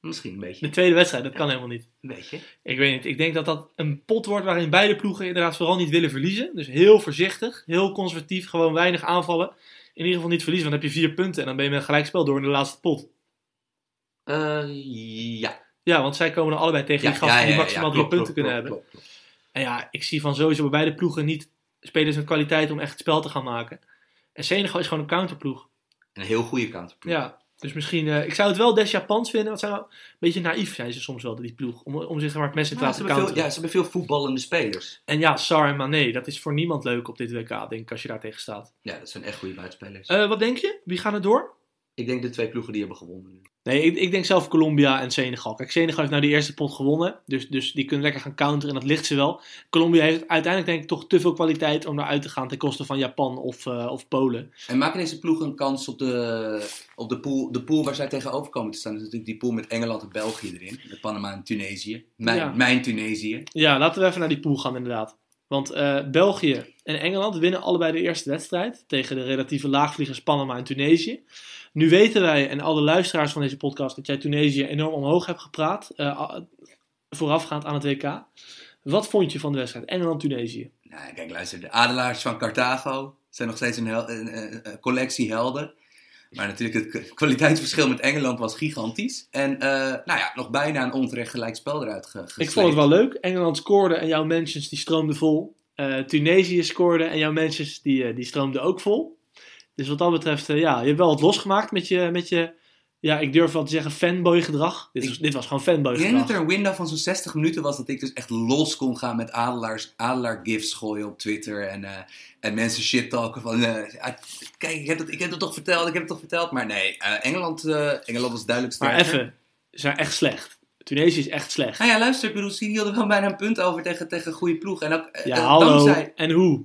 Misschien een beetje, De tweede wedstrijd, dat kan helemaal niet. een beetje. Ik weet niet. Ik denk dat dat een pot wordt waarin beide ploegen inderdaad vooral niet willen verliezen. Dus heel voorzichtig, heel conservatief, gewoon weinig aanvallen. In ieder geval niet verliezen, want dan heb je vier punten en dan ben je met een gelijkspel door in de laatste pot. Eh, ja. Ja, want zij komen dan allebei tegen Ja, die gasten ja, ja, die maximaal drie punten klopt, kunnen klopt, hebben. klopt. En ja, ik zie van sowieso bij beide ploegen niet spelers met kwaliteit om echt het spel te gaan maken. En Senegal is gewoon een counterploeg. Een heel goede counterploeg. Ja, dus misschien... eh, ik zou het wel des Japans vinden, want zou een beetje naïef zijn ze soms wel, die ploeg. Om, om zich maar het mes in te laten veel, counteren. ja, ze hebben veel voetballende spelers. En ja, Sar en Mané, dat is voor niemand leuk op dit WK, denk ik, als je daar tegen staat. Ja, dat zijn echt goede buitenspelers. Eh, wat denk je? Wie gaan er door? Ik denk de twee ploegen die hebben gewonnen nu. Nee, ik, ik denk zelf Colombia en Senegal. Kijk, Senegal heeft nou die eerste pot gewonnen. Dus, dus die kunnen lekker gaan counteren en dat ligt ze wel. Colombia heeft uiteindelijk denk ik toch te veel kwaliteit om eruit te gaan ten koste van Japan of, eh, of Polen. En maken deze ploegen een kans op de, op de, pool, de pool waar zij tegenover komen te staan? Dat is natuurlijk die pool met Engeland en België erin. Met Panama en Tunesië. Mijn, Ja. mijn Tunesië. Ja, laten we even naar die pool gaan inderdaad. Want eh, België en Engeland winnen allebei de eerste wedstrijd tegen de relatieve laagvliegers Panama en Tunesië. Nu weten wij en alle luisteraars van deze podcast dat jij Tunesië enorm omhoog hebt gepraat, a- voorafgaand aan het WK. Wat vond je van de wedstrijd Engeland-Tunesië? Nou, kijk, luister. De adelaars van Carthago zijn nog steeds een- een collectie helden. Maar natuurlijk, het kwaliteitsverschil met Engeland was gigantisch. En eh, nou ja, nog bijna een onterecht gelijk spel eruit ge Ik vond het wel leuk. Engeland scoorde en jouw mentions die stroomden vol. Eh, Tunesië scoorde en jouw mentions die, eh, die stroomden ook vol. Dus wat dat betreft, ja, je hebt wel wat losgemaakt met je, met je ja, ik durf wel te zeggen fanboy gedrag. Dit, Ik- was, dit was gewoon fanboy Ik denk dat gedrag. er een window van zo'n 60 minuten was dat ik dus echt los kon gaan met adelaars, adelaar gifs gooien op Twitter. En, eh, en mensen shit talken van, eh, kijk, ik heb, het, ik heb het toch verteld, ik heb het toch verteld. Maar nee, eh, Engeland, Engeland was duidelijk Maar sterker. even, ze zijn echt slecht. Tunesië is echt slecht. Nou ja, luister, ik bedoel, had er wel bijna een punt over tegen, tegen een goede ploeg. En ook Ja, hallo. dankzij, En hoe?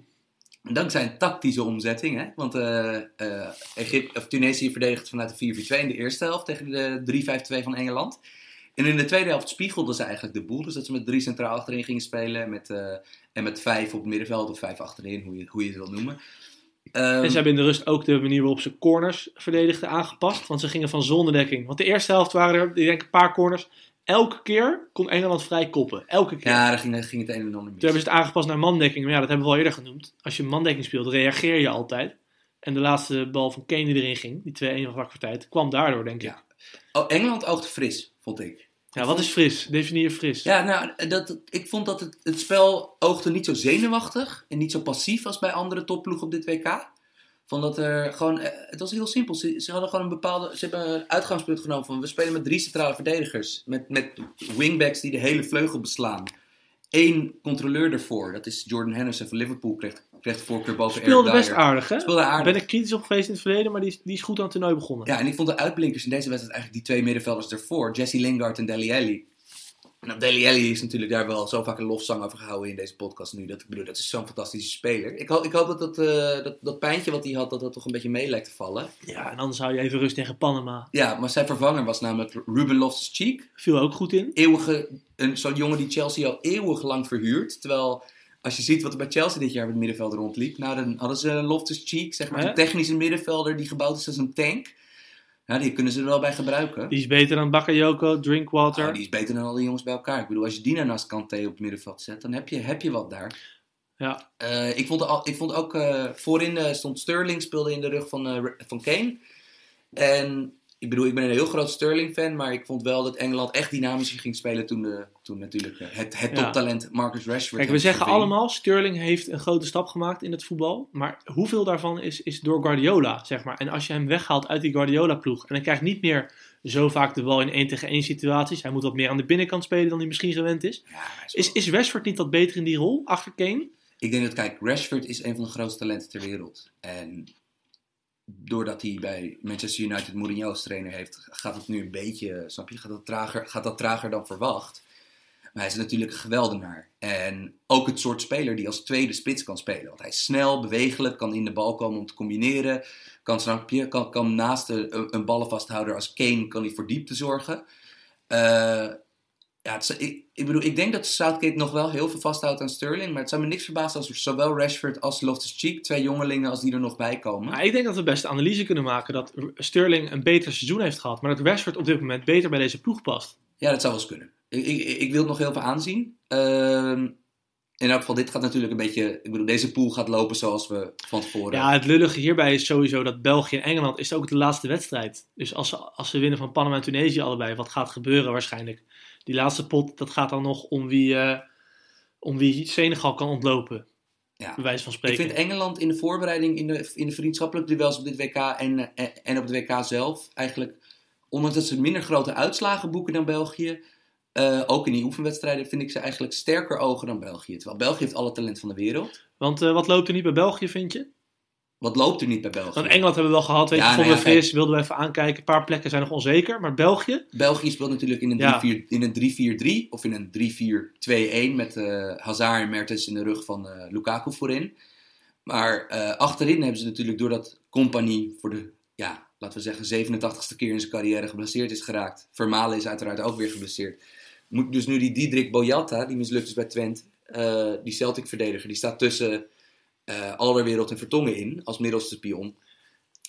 Dankzij een tactische omzetting. Hè? Want eh eh, Egypte, of Tunesië verdedigde vanuit de 4-4-2 in de eerste helft tegen de 3-5-2 van Engeland. En in de tweede helft spiegelden ze eigenlijk de boel. Dus dat ze met drie centraal achterin gingen spelen. En met, eh, en met vijf op het middenveld of vijf achterin, hoe je, hoe je het wil noemen. Ehm, En ze hebben in de rust ook de manier waarop ze corners verdedigden aangepast. Want ze gingen van zonnedekking. Want de eerste helft waren er, ik denk, een paar corners. Elke keer kon Engeland vrij koppen. Elke keer. ja, daar ging, daar ging het een en ander mis. Toen hebben ze het aangepast naar mandekking. Maar ja, dat hebben we al eerder genoemd. Als je mandekking speelt, reageer je altijd. En de laatste bal van Kane die erin ging, die 2-1 van tijd, kwam daardoor, denk ik. Ja. Oh, Engeland oogde fris, vond ik. Ja, wat is fris? Definieer fris. Ja, nou, dat, ik vond dat het, het spel oogde niet zo zenuwachtig en niet zo passief als bij andere topploegen op dit WK. Van dat er gewoon, eh, het was heel simpel. Ze, ze hadden gewoon een bepaalde, ze hebben een uitgangspunt genomen van we spelen met drie centrale verdedigers. Met, met wingbacks die de hele vleugel beslaan. Eén controleur ervoor, dat is Jordan Henderson van Liverpool, kreeg, kreeg de voorkeur boven Speelde Eric best Dyer. aardig, hè? Speelde aardig. Ben ik kritisch op geweest in het verleden, maar die is, die is goed aan het toernooi begonnen. Ja, en ik vond de uitblinkers in deze wedstrijd eigenlijk die twee middenvelders ervoor. Jesse Lingard en Deli Alli. Nou, Deli Alli is natuurlijk daar wel zo vaak een lofzang over gehouden in deze podcast nu. Dat ik bedoel, dat is zo'n fantastische speler. Ik, hoop, ik hoop dat dat, eh, dat dat pijntje wat hij had, dat dat toch een beetje mee lijkt te vallen. Ja, en anders hou je even rust tegen Panama. Ja, maar zijn vervanger was namelijk Ruben Loftus-Cheek. Viel ook goed in. Eeuwige, zo'n jongen die Chelsea al eeuwig lang verhuurt. Terwijl, als je ziet wat er bij Chelsea dit jaar met het middenveld rondliep. Nou, dan hadden ze Loftus-Cheek, zeg maar, een technische middenvelder die gebouwd is als een tank. Ja, die kunnen ze er wel bij gebruiken. Die is beter dan Bakayoko, Drinkwater. Nou, die is beter dan al die jongens bij elkaar. Ik bedoel, als je die naast Kanté op het middenveld zet, dan heb je, heb je wat daar. Ja, Eh, ik, vond al, ik vond ook, eh, voorin eh, stond Sterling, speelde in de rug van, van Kane. En ik bedoel, ik ben een heel groot Sterling-fan, maar ik vond wel dat Engeland echt dynamischer ging spelen toen, de, toen natuurlijk eh, het, het Ja. toptalent Marcus Rashford... Kijk, we zeggen verving. allemaal, Sterling heeft een grote stap gemaakt in het voetbal. Maar hoeveel daarvan is, is door Guardiola, zeg maar. En als je hem weghaalt uit die Guardiola-ploeg... en hij krijgt niet meer zo vaak de bal in 1 tegen 1 situaties... hij moet wat meer aan de binnenkant spelen dan hij misschien gewend is. Ja, is Is, is Rashford niet wat beter in die rol, achter Kane? Ik denk dat, kijk, Rashford is een van de grootste talenten ter wereld. En doordat hij bij Manchester United Mourinho als trainer heeft, gaat het nu een beetje, snap je, gaat dat trager, gaat dat trager dan verwacht. Maar hij is natuurlijk een geweldenaar. En ook het soort speler die als tweede spits kan spelen. Want hij is snel, bewegelijk, kan in de bal komen om te combineren. Kan, snap je, kan, kan naast een, een ballenvasthouder als Kane kan hij voor diepte zorgen. Eh, ja, het ik, ik bedoel, ik denk dat Southgate nog wel heel veel vasthoudt aan Sterling. Maar het zou me niks verbazen als zowel Rashford als Loftus-Cheek, twee jongelingen, als die er nog bij komen. Maar ik denk dat we best de analyse kunnen maken... dat Sterling een beter seizoen heeft gehad... maar dat Rashford op dit moment beter bij deze ploeg past. Ja, dat zou wel eens kunnen. Ik, ik, ik wil het nog heel veel aanzien. Ehm, in elk geval, dit gaat natuurlijk een beetje... Ik bedoel, deze pool gaat lopen zoals we van tevoren... Ja, het lullige hierbij is sowieso dat België en Engeland is ook de laatste wedstrijd. Dus als ze, als ze winnen van Panama en Tunesië allebei, wat gaat gebeuren waarschijnlijk? Die laatste pot, dat gaat dan nog om wie, eh, om wie Senegal kan ontlopen. Ja. Bij wijze van Ik spreken. vind Engeland in de voorbereiding, in de, in de vriendschappelijke duels op dit WK en, eh, en op het WK zelf, eigenlijk, ondanks dat ze minder grote uitslagen boeken dan België, eh, ook in die oefenwedstrijden, vind ik ze eigenlijk sterker ogen dan België. Terwijl België heeft alle talent van de wereld. Want eh, wat loopt er niet bij België, vind je? Wat loopt er niet bij België? Want Engeland hebben we wel gehad, weet je, vonden nou ja, fris, wilden we even aankijken. Een paar plekken zijn nog onzeker, maar België? België speelt natuurlijk in een Ja. 3-4 in een 3-4-3 of in een 3-4-2-1 met eh Hazard en Mertens in de rug van Lukaku voorin. Maar achterin hebben ze natuurlijk doordat Compagnie voor de, ja, laten we zeggen, 87ste keer in zijn carrière geblesseerd is geraakt. Vermalen is uiteraard ook weer geblesseerd. Moet dus nu die Diedrik Boyata, die mislukt is bij Twente, eh, die Celtic-verdediger, die staat tussen eh Alderwereld en Vertongen in als middelste spion.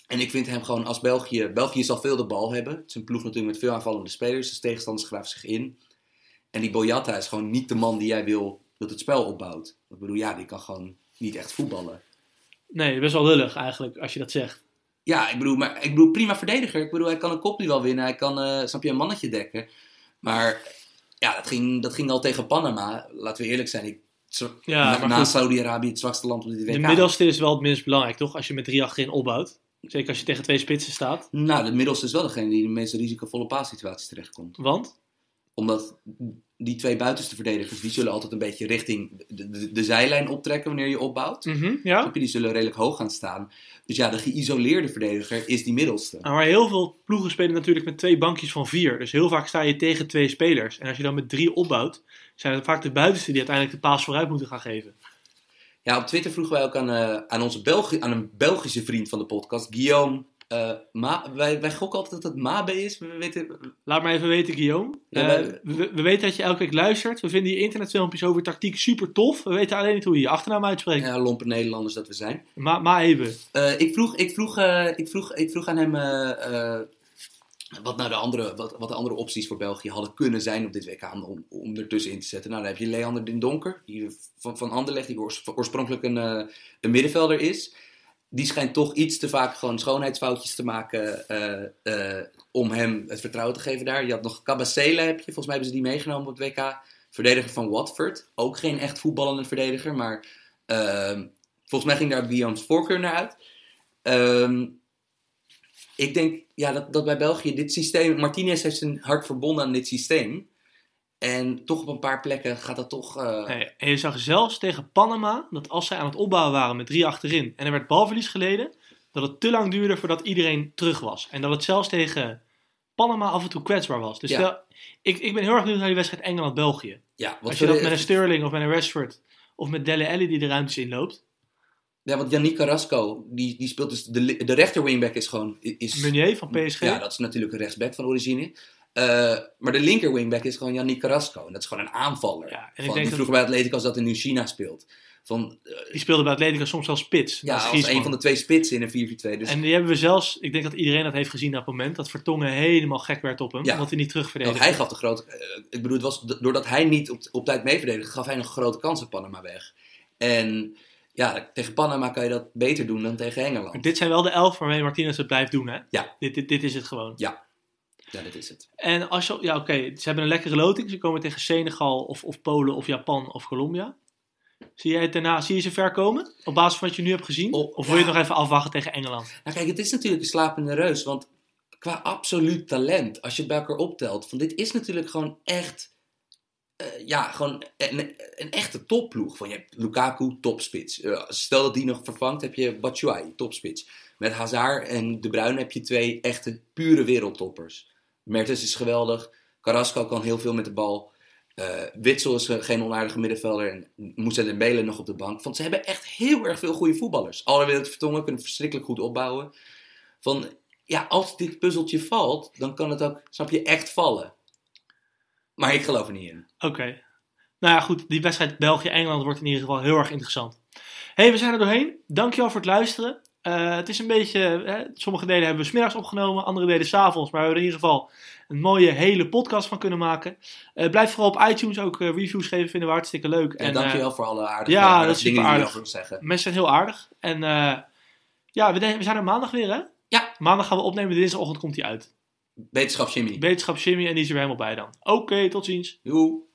En ik vind hem gewoon als België. België zal veel de bal hebben. Het is een ploeg natuurlijk met veel aanvallende spelers. Dus tegenstanders graven zich in. En die Boyata is gewoon niet de man die jij wil dat het spel opbouwt. Ik bedoel, ja, die kan gewoon niet echt voetballen. Nee, best wel lullig eigenlijk, als je dat zegt. Ja, ik bedoel, maar, ik bedoel, prima verdediger. Ik bedoel, hij kan een kopje wel winnen. Hij kan, eh, snap je, een mannetje dekken. Maar ja, dat ging, dat ging al tegen Panama. Laten we eerlijk zijn. Ik, Ja, na. Saudi-Arabië het zwakste land op dit WK. De middelste is wel het minst belangrijk, toch? Als je met drie achterin opbouwt. Zeker als je tegen twee spitsen staat. Nou, de middelste is wel degene die in de meest risicovolle paassituaties terechtkomt. Want? Omdat die twee buitenste verdedigers, die zullen altijd een beetje richting de, de, de zijlijn optrekken wanneer je opbouwt. Mhm, ja. Die zullen redelijk hoog gaan staan. Dus ja, de geïsoleerde verdediger is die middelste. Maar heel veel ploegen spelen natuurlijk met twee bankjes van vier. Dus heel vaak sta je tegen twee spelers. En als je dan met drie opbouwt, zijn het vaak de buitenste die uiteindelijk de paas vooruit moeten gaan geven. Ja, op Twitter vroegen wij ook aan, eh, aan, onze Belgi aan een Belgische vriend van de podcast, Guillaume. Eh, Ma wij, wij gokken altijd dat het Mabe is. We weten, Laat maar even weten, Guillaume. Ja, Eh, we, we weten dat je elke week luistert. We vinden je internetfilmpjes over tactiek super tof. We weten alleen niet hoe je je achternaam uitspreekt. ja, lompe Nederlanders dat we zijn. Ma, ma even. Eh, ik, vroeg, ik, vroeg, ik, vroeg, ik vroeg aan hem wat, nou de andere, wat, wat de andere opties voor België hadden kunnen zijn op dit WK om, om ertussen in te zetten. Nou, dan heb je Leander den Donker, die van, van Anderlecht, die oors- oorspronkelijk een, een middenvelder is. Die schijnt toch iets te vaak gewoon schoonheidsfoutjes te maken eh, eh, om hem het vertrouwen te geven daar. Je had nog Cabacele, heb je, volgens mij hebben ze die meegenomen op het WK. Verdediger van Watford, ook geen echt voetballende verdediger, maar ehm, volgens mij ging daar Guillaume's voorkeur naar uit. Ehm, ik denk ja, dat, dat bij België dit systeem. Martinez heeft zijn hart verbonden aan dit systeem. En toch op een paar plekken gaat dat toch. eh, Nee, en je zag zelfs tegen Panama dat als zij aan het opbouwen waren met drie achterin en er werd balverlies geleden, dat het te lang duurde voordat iedereen terug was. En dat het zelfs tegen Panama af en toe kwetsbaar was. Dus Ja. ik, ik ben heel erg benieuwd naar die wedstrijd Engeland-België. ja, wat Als je dat de- met een Sterling of met een Rashford of met Dele Alli die de ruimtes inloopt. Ja, want Yannick Carrasco, die, die speelt dus. De, de rechter wingback is gewoon. Is, Meunier van PSG. ja, dat is natuurlijk een rechtsback van origine. Eh, maar de linker wingback is gewoon Yannick Carrasco. En dat is gewoon een aanvaller. Ja, en ik van, denk die vroeger bij Atletico als dat in nu China speelt. Van, eh, Die speelde bij Atletico soms wel spits. ja, als een van de twee spitsen in een 4-4-2. Dus En die hebben we zelfs, ik denk dat iedereen dat heeft gezien op het moment, dat Vertongen helemaal gek werd op hem, Ja. omdat hij niet Want terugverdedigde. hij gaf de grote. eh, ik bedoel, het was doordat hij niet op, op tijd meeverdedigde, gaf hij nog grote kansen Panama weg. En ja, tegen Panama kan je dat beter doen dan tegen Engeland. Maar dit zijn wel de elf waarmee Martinez het blijft doen, hè? Ja. Dit, dit, dit is het gewoon. Ja, dat is het. En als je, ja oké, ze hebben een lekkere loting. Ze komen tegen Senegal of, of Polen of Japan of Colombia. Zie jij het daarna, zie je ze ver komen? Op basis van wat je nu hebt gezien? Oh, of wil je ja. nog even afwachten tegen Engeland? Nou kijk, het is natuurlijk een slapende reus. Want qua absoluut talent, als je het bij elkaar optelt, van dit is natuurlijk gewoon echt. eh, ja, gewoon een, een echte topploeg. Van je hebt Lukaku, topspits. Eh, stel dat die nog vervangt, heb je Batshuayi, topspits. Met Hazard en De Bruyne heb je twee echte pure wereldtoppers. Mertens is geweldig. Carrasco kan heel veel met de bal. Eh, Witsel is geen onaardige middenvelder. En Moussa Dembele nog op de bank. Want ze hebben echt heel erg veel goede voetballers. Het Vertongen kunnen verschrikkelijk goed opbouwen. Van, ja, als dit puzzeltje valt, dan kan het ook, snap je, echt vallen. Maar ik geloof er niet in. Oké. Nou ja, goed. Die wedstrijd België-Engeland wordt in ieder geval heel erg interessant. hey, we zijn er doorheen. Dankjewel voor het luisteren. Eh, het is een beetje... Hè, sommige delen hebben we smiddags opgenomen. Andere delen s'avonds. Maar we hebben er in ieder geval een mooie hele podcast van kunnen maken. Eh, blijf vooral op iTunes ook eh, reviews geven. Vinden we hartstikke leuk. En, eh, dankjewel voor alle aardige, ja, aardige dat is dingen super aardig. zeggen. Mensen zijn heel aardig. En ja, we, we zijn er maandag weer, hè? Ja. Maandag gaan we opnemen. Dinsdagochtend komt hij uit. Wetenschap Jimmy. Wetenschap Jimmy en die is er weer helemaal bij dan. Oké, tot ziens. Doei.